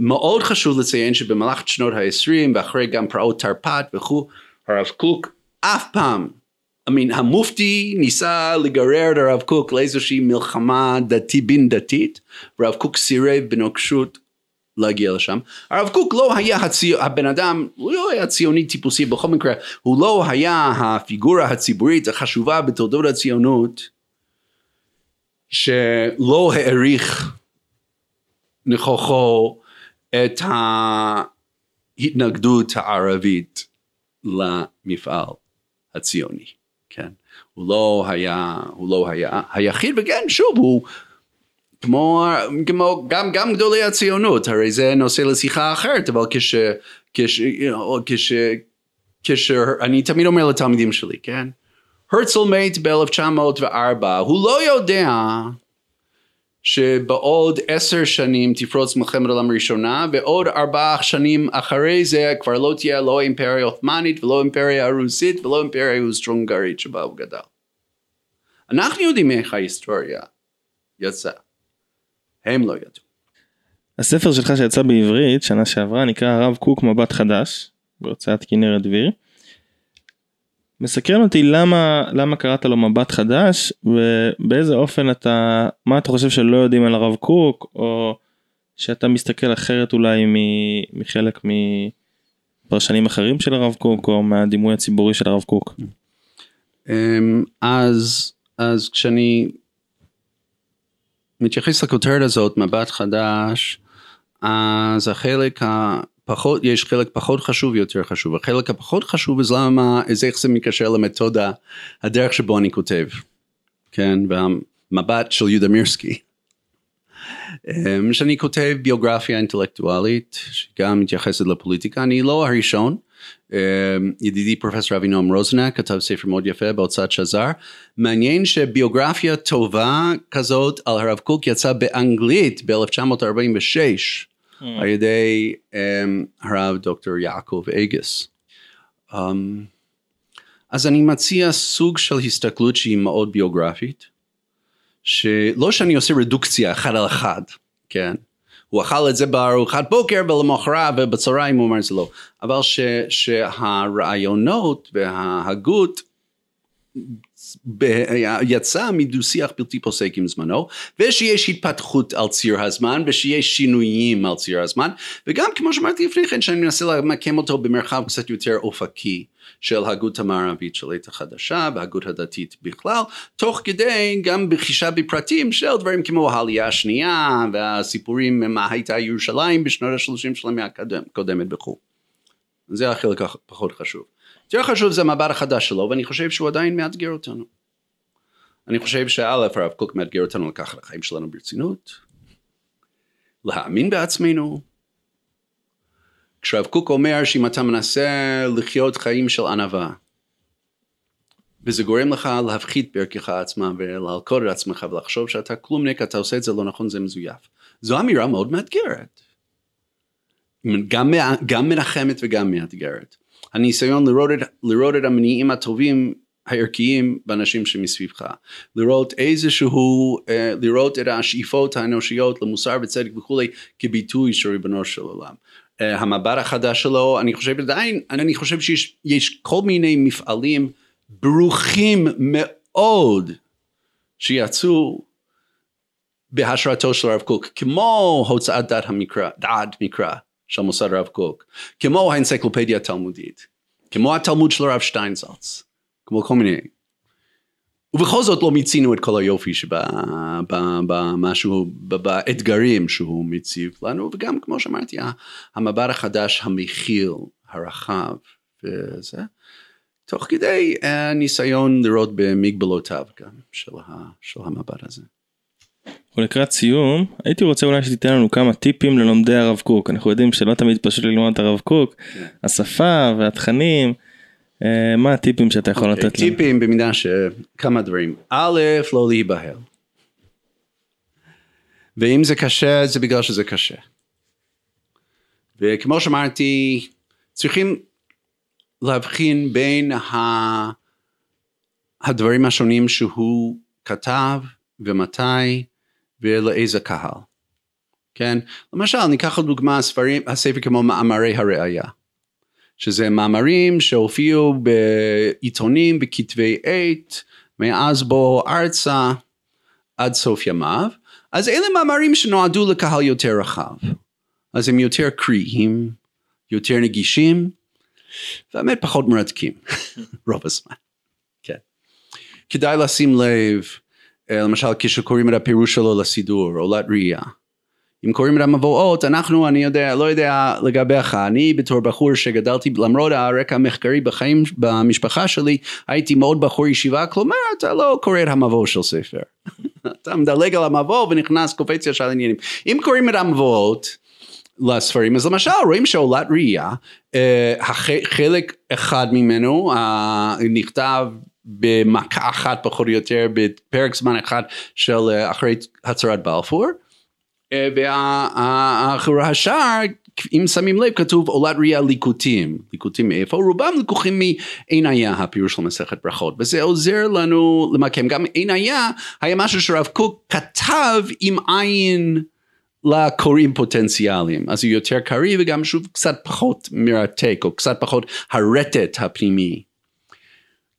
מאוד חשוב לציין שבמהלך שנות ה-20 ואחרי גם פרעות תרפ"ט וכו', הרב קוק אף פעם, I mean, המופתי ניסה לגרר את הרב קוק לאיזושהי מלחמה דתי בין דתית, והרב קוק סירב בנוקשות להגיע לשם. הרב קוק לא היה הציו, הבן אדם, הוא לא היה ציוני טיפוסי בכל מקרה, הוא לא היה הפיגורה הציבורית החשובה בתולדות הציונות, שלא העריך נכוחו את ההתנגדות הערבית למפעל הציוני, כן? הוא לא היה, הוא לא היה היחיד, וכן, שוב, הוא כמו, כמו גם, גם גדולי הציונות, הרי זה נושא לשיחה אחרת, אבל כש... כש... כש... כש... אני תמיד אומר לתלמידים שלי, כן? הרצל מת ב-1904, הוא לא יודע שבעוד עשר שנים תפרוץ מלחמת העולם הראשונה ועוד ארבעה שנים אחרי זה כבר לא תהיה לא אימפריה עות'מאנית ולא אימפריה רוסית ולא אימפריה אוסטרונגרית שבה הוא גדל. אנחנו יודעים איך ההיסטוריה יצאה. הם לא ידעו. הספר שלך שיצא בעברית שנה שעברה נקרא הרב קוק מבט חדש בהוצאת כנרת דביר. מסקרן אותי למה למה קראת לו מבט חדש ובאיזה אופן אתה מה אתה חושב שלא יודעים על הרב קוק או שאתה מסתכל אחרת אולי מחלק מפרשנים אחרים של הרב קוק או מהדימוי הציבורי של הרב קוק. אמ, אז אז כשאני מתייחס לכותרת הזאת מבט חדש אז החלק הפחות יש חלק פחות חשוב יותר חשוב. החלק הפחות חשוב זה למה זה איך זה מקשר למתודה הדרך שבו אני כותב כן? והמבט של יהודה מירסקי. אמ, שאני כותב ביוגרפיה אינטלקטואלית שגם מתייחסת לפוליטיקה. אני לא הראשון. אמ, ידידי פרופסור אבינועם רוזנק כתב ספר מאוד יפה בהוצאת שזר. מעניין שביוגרפיה טובה כזאת על הרב קוק יצא באנגלית ב-1946. mm. על ידי um, הרב דוקטור יעקב אגס. Um, אז אני מציע סוג של הסתכלות שהיא מאוד ביוגרפית שלא שאני עושה רדוקציה אחד על אחד כן? הוא אכל את זה בארוחת בוקר ולמחרת ובצהריים הוא אמר זה לא. אבל ש, שהרעיונות וההגות יצא מדו שיח בלתי פוסק עם זמנו ושיש התפתחות על ציר הזמן ושיש שינויים על ציר הזמן וגם כמו שאמרתי לפני כן שאני מנסה למקם אותו במרחב קצת יותר אופקי של הגות המערבית של עת החדשה והגות הדתית בכלל תוך כדי גם בחישה בפרטים של דברים כמו העלייה השנייה והסיפורים מה הייתה ירושלים בשנות השלושים של המאה הקודמת וכו' זה החלק הפחות חשוב יותר חשוב זה המבט החדש שלו ואני חושב שהוא עדיין מאתגר אותנו. אני חושב שא' הרב קוק מאתגר אותנו לקחת את החיים שלנו ברצינות, להאמין בעצמנו. כשרב קוק אומר שאם אתה מנסה לחיות חיים של ענווה וזה גורם לך להפחית בערכך עצמה ולהלקוד את עצמך ולחשוב שאתה כלומניק אתה עושה את זה לא נכון זה מזויף. זו אמירה מאוד מאתגרת. גם, גם מנחמת וגם מאתגרת. הניסיון לראות את, לראות את המניעים הטובים הערכיים באנשים שמסביבך, לראות איזשהו, אה, לראות את השאיפות האנושיות למוסר וצדק וכולי כביטוי של ריבונו של עולם. אה, המבט החדש שלו, אני חושב עדיין, אני חושב שיש כל מיני מפעלים ברוכים מאוד שיצאו בהשראתו של הרב קוק, כמו הוצאת דעת המקרא, דעת מקרא של מוסד הרב קוק, כמו האנציקלופדיה התלמודית, כמו התלמוד של הרב שטיינזלץ, כמו כל מיני. ובכל זאת לא מיצינו את כל היופי שבמשהו, באתגרים שהוא מציב לנו, וגם כמו שאמרתי, המבט החדש, המכיל, הרחב, וזה, תוך כדי uh, ניסיון לראות במגבלותיו גם של, ה, של המבט הזה. ולקראת סיום הייתי רוצה אולי שתיתן לנו כמה טיפים ללומדי הרב קוק. אנחנו יודעים שלא תמיד פשוט ללמוד את הרב קוק. כן. השפה והתכנים אה, מה הטיפים שאתה יכול okay, אוקיי, לתת לנו? טיפים במידה שכמה דברים. א' לא להיבהל. ואם זה קשה זה בגלל שזה קשה. וכמו שאמרתי צריכים להבחין בין ה... הדברים השונים שהוא כתב ומתי ולאיזה קהל. כן? למשל, ניקח לדוגמה הספרים, הספר כמו מאמרי הראייה, שזה מאמרים שהופיעו בעיתונים, בכתבי עת, מאז בו ארצה עד סוף ימיו, אז אלה מאמרים שנועדו לקהל יותר רחב. אז הם יותר קריאים, יותר נגישים, והאמת פחות מרתקים, רוב הזמן. כן. כדאי לשים לב, למשל כשקוראים את הפירוש שלו לסידור, או לראייה. אם קוראים את המבואות, אנחנו, אני יודע, לא יודע לגביך, אני בתור בחור שגדלתי, למרות הרקע המחקרי בחיים, במשפחה שלי, הייתי מאוד בחור ישיבה, כלומר, אתה לא קורא את המבוא של ספר. אתה מדלג על המבוא ונכנס, קופץ ישר לעניינים. אם קוראים את המבואות, לספרים, אז למשל רואים שעולת ראייה, אה, חלק אחד ממנו אה, נכתב במכה אחת פחות או יותר בפרק זמן אחד של אה, אחרי הצהרת בלפור. והשאר אם שמים לב כתוב עולת ראייה ליקוטים, ליקוטים מאיפה? רובם לקוחים מעין היה הפירוש של מסכת ברכות. וזה עוזר לנו למקם. גם עין היה היה משהו שרב קוק כתב עם עין לקוראים פוטנציאליים. אז הוא יותר קריא וגם שוב קצת פחות מרתק או קצת פחות הרטט הפנימי.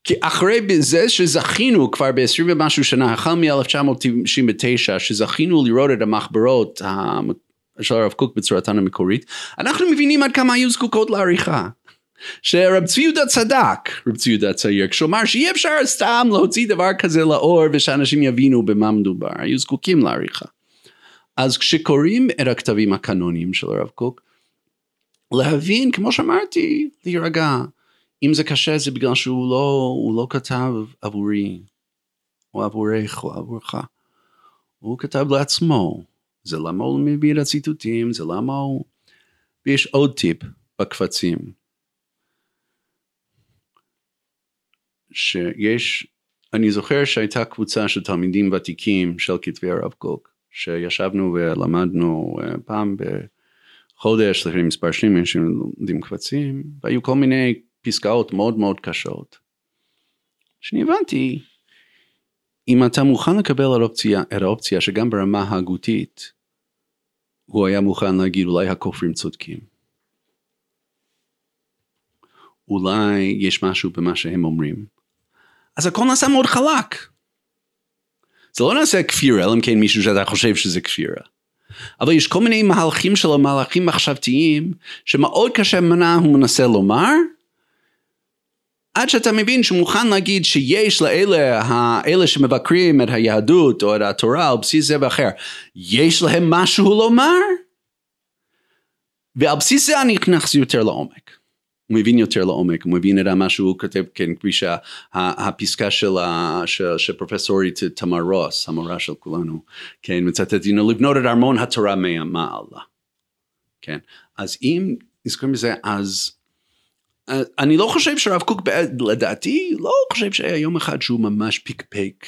כי אחרי זה שזכינו כבר ב-20 ומשהו שנה החל מ-1999 שזכינו לראות את המחברות של הרב קוק בצורתן המקורית אנחנו מבינים עד כמה היו זקוקות לעריכה. שרב צבי יהודה צדק, רב צבי יהודה צעיר, כשאומר שאי אפשר סתם להוציא דבר כזה לאור ושאנשים יבינו במה מדובר, היו זקוקים לעריכה. אז כשקוראים את הכתבים הקנוניים של הרב קוק, להבין, כמו שאמרתי, להירגע. אם זה קשה זה בגלל שהוא לא, לא כתב עבורי, או עבורך, או עבורך. הוא כתב לעצמו. זה למה הוא מביא את הציטוטים, זה למה הוא... ויש עוד טיפ בקבצים. שיש, אני זוכר שהייתה קבוצה של תלמידים ותיקים של כתבי הרב קוק, שישבנו ולמדנו אה, פעם בחודש, לפני מספר שנים, אנשים לומדים קבצים, והיו כל מיני פסקאות מאוד מאוד קשות. שאני הבנתי, אם אתה מוכן לקבל את האופציה, את האופציה שגם ברמה הגותית, הוא היה מוכן להגיד אולי הכופרים צודקים. אולי יש משהו במה שהם אומרים. אז הכל נעשה מאוד חלק. זה לא נעשה כפירה, אלא אם כן מישהו שאתה חושב שזה כפירה. אבל יש כל מיני מהלכים של המהלכים מחשבתיים שמאוד קשה מה הוא מנסה לומר עד שאתה מבין שהוא מוכן להגיד שיש לאלה האלה שמבקרים את היהדות או את התורה על בסיס זה ואחר יש להם משהו לומר? ועל בסיס זה אני נכנס יותר לעומק. הוא מבין יותר לעומק, הוא מבין את מה שהוא כותב, כן, כפי שהפסקה של, של, של פרופסורית תמר רוס, המורה של כולנו, כן, מצטט, you know, לבנות את ארמון התורה מעלה, כן, אז אם נזכרים בזה, אז אני לא חושב שהרב קוק, לדעתי, לא חושב שהיה יום אחד שהוא ממש פיקפק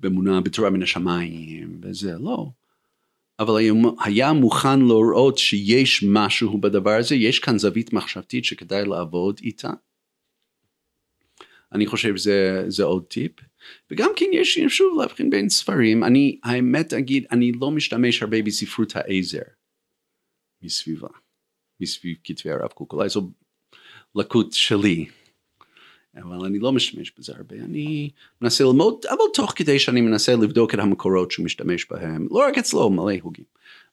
באמונה בתורה מן השמיים וזה, לא. אבל היה מוכן לראות שיש משהו בדבר הזה, יש כאן זווית מחשבתית שכדאי לעבוד איתה. אני חושב שזה עוד טיפ. וגם כן יש שוב להבחין בין ספרים, אני האמת אגיד, אני לא משתמש הרבה בספרות העזר מסביבה, מסביב כתבי הרב קוק, אולי זו לקות שלי, אבל אני לא משתמש בזה הרבה, אני מנסה ללמוד, אבל תוך כדי שאני מנסה לבדוק את המקורות שהוא משתמש בהם, לא רק אצלו, מלא הוגים,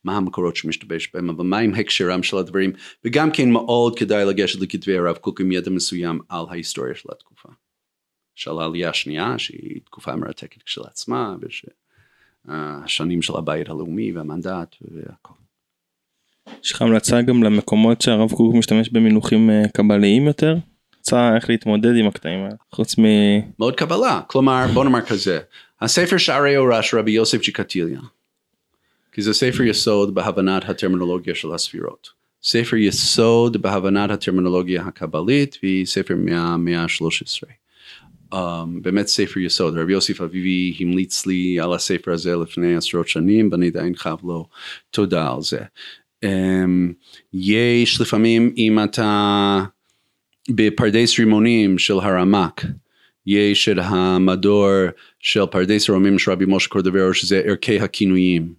מה המקורות שהוא משתמש בהם, אבל מה עם הקשרם של הדברים, וגם כן מאוד כדאי לגשת לכתבי הרב קוק עם ידע מסוים על ההיסטוריה של התקופה. של העלייה השנייה, שהיא תקופה מרתקת כשלעצמה, והשנים של הבית הלאומי והמנדט והכל. יש לך המלצה גם למקומות שהרב קוק משתמש במינוחים אה, קבליים יותר? המלצה איך להתמודד עם הקטעים האלה חוץ מ... מאוד קבלה. כלומר בוא נאמר כזה הספר שערי אורה של רבי יוסף צ'יקטיליה כי זה ספר יסוד בהבנת הטרמינולוגיה של הספירות. ספר יסוד בהבנת הטרמינולוגיה הקבלית והיא ספר מהמאה ה-13 um, באמת ספר יסוד. רבי יוסף אביבי המליץ לי על הספר הזה לפני עשרות שנים ואני עדיין חייב לו תודה על זה יש לפעמים אם אתה בפרדס רימונים של הרמ"ק יש את המדור של פרדס רומים של רבי משה קורדברו שזה ערכי הכינויים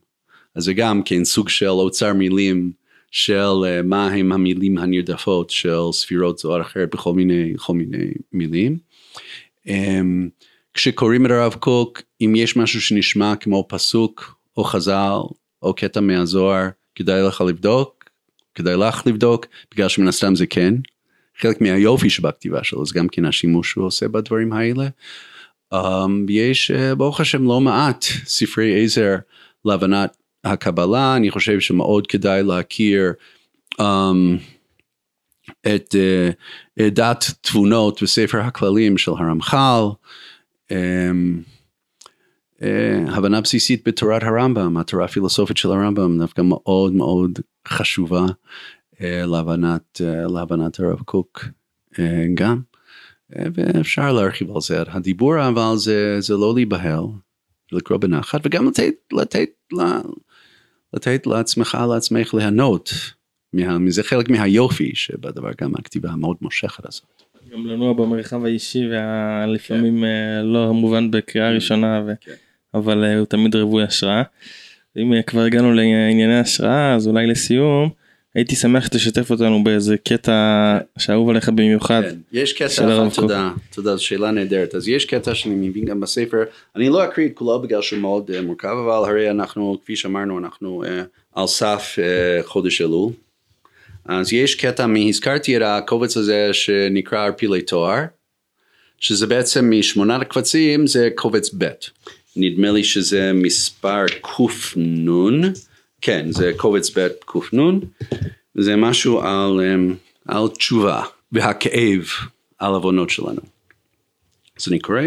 אז זה גם כן סוג של אוצר מילים של uh, מה הם המילים הנרדפות של ספירות זו או אחרת בכל מיני, בכל מיני מילים. Um, כשקוראים את הרב קוק אם יש משהו שנשמע כמו פסוק או חז"ל או קטע מהזוהר כדאי לך לבדוק, כדאי לך לבדוק, בגלל שמן הסתם זה כן. חלק מהיופי שבכתיבה שלו זה גם כן השימוש שהוא עושה בדברים האלה. Um, יש uh, ברוך השם לא מעט ספרי עזר להבנת הקבלה, אני חושב שמאוד כדאי להכיר um, את uh, דת תבונות בספר הכללים של הרמח"ל. Um, הבנה בסיסית בתורת הרמב"ם, התורה הפילוסופית של הרמב"ם דווקא מאוד מאוד חשובה uh, להבנת, uh, להבנת הרב קוק גם. ואפשר להרחיב על זה, הדיבור אבל זה, זה לא להיבהל, לקרוא בנחת וגם לתת, לתת, לתת לעצמך, לעצמך ליהנות, מה, מזה חלק מהיופי שבדבר גם הכתיבה המאוד מושכת הזאת. גם לנוע במרחב האישי ולפעמים כן. לא מובן בקריאה ראשונה, ו... כן. אבל הוא תמיד רווי השראה. אם כבר הגענו לענייני השראה אז אולי לסיום. הייתי שמח שתשתף אותנו באיזה קטע שאהוב עליך במיוחד. כן, יש קטע אחד, תודה, תודה, זו שאלה נהדרת. אז יש קטע שאני מבין גם בספר, אני לא אקריא את כולו בגלל שהוא מאוד uh, מורכב, אבל הרי אנחנו, כפי שאמרנו, אנחנו uh, על סף uh, חודש אלול. אז יש קטע, הזכרתי את הקובץ הזה שנקרא ערפילי תואר, שזה בעצם משמונת הקבצים זה קובץ ב'. נדמה לי שזה מספר קנ. כן, זה קובץ ב' קנ, זה משהו על, אמ, על תשובה והכאב על עוונות שלנו. אז אני קורא,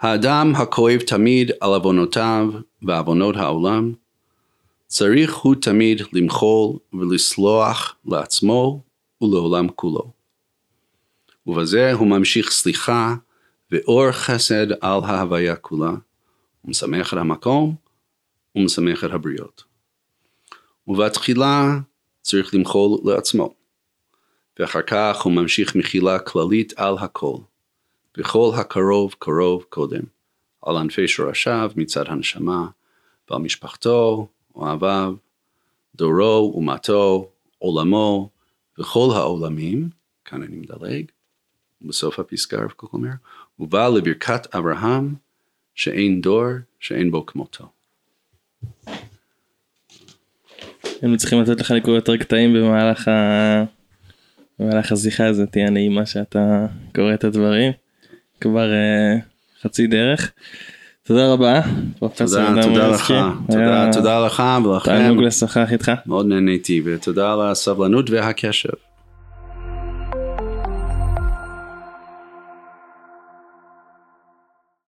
האדם הכואב תמיד על עוונותיו ועוונות העולם, צריך הוא תמיד למחול ולסלוח לעצמו ולעולם כולו. ובזה הוא ממשיך סליחה ואור חסד על ההוויה כולה, ומשמח את המקום ומשמח את הבריות. ובתחילה צריך למחול לעצמו, ואחר כך הוא ממשיך מחילה כללית על הכל, וכל הקרוב קרוב קודם, על ענפי שורשיו מצד הנשמה, ועל משפחתו, אוהביו, דורו אומתו, עולמו, וכל העולמים, כאן אני מדלג, בסוף הפסקה הרב קוק אומר, ובא לברכת אברהם שאין דור שאין בו כמותו. היינו צריכים לתת לך לקרוא יותר קטעים במהלך, ה... במהלך השיחה הזאת תהיה נעימה שאתה קורא את הדברים. כבר uh, חצי דרך. תודה רבה. תודה, תודה לך, תודה, תודה לך ולכם. תענוג לשוחח איתך. מאוד נהניתי ותודה על הסבלנות והקשב.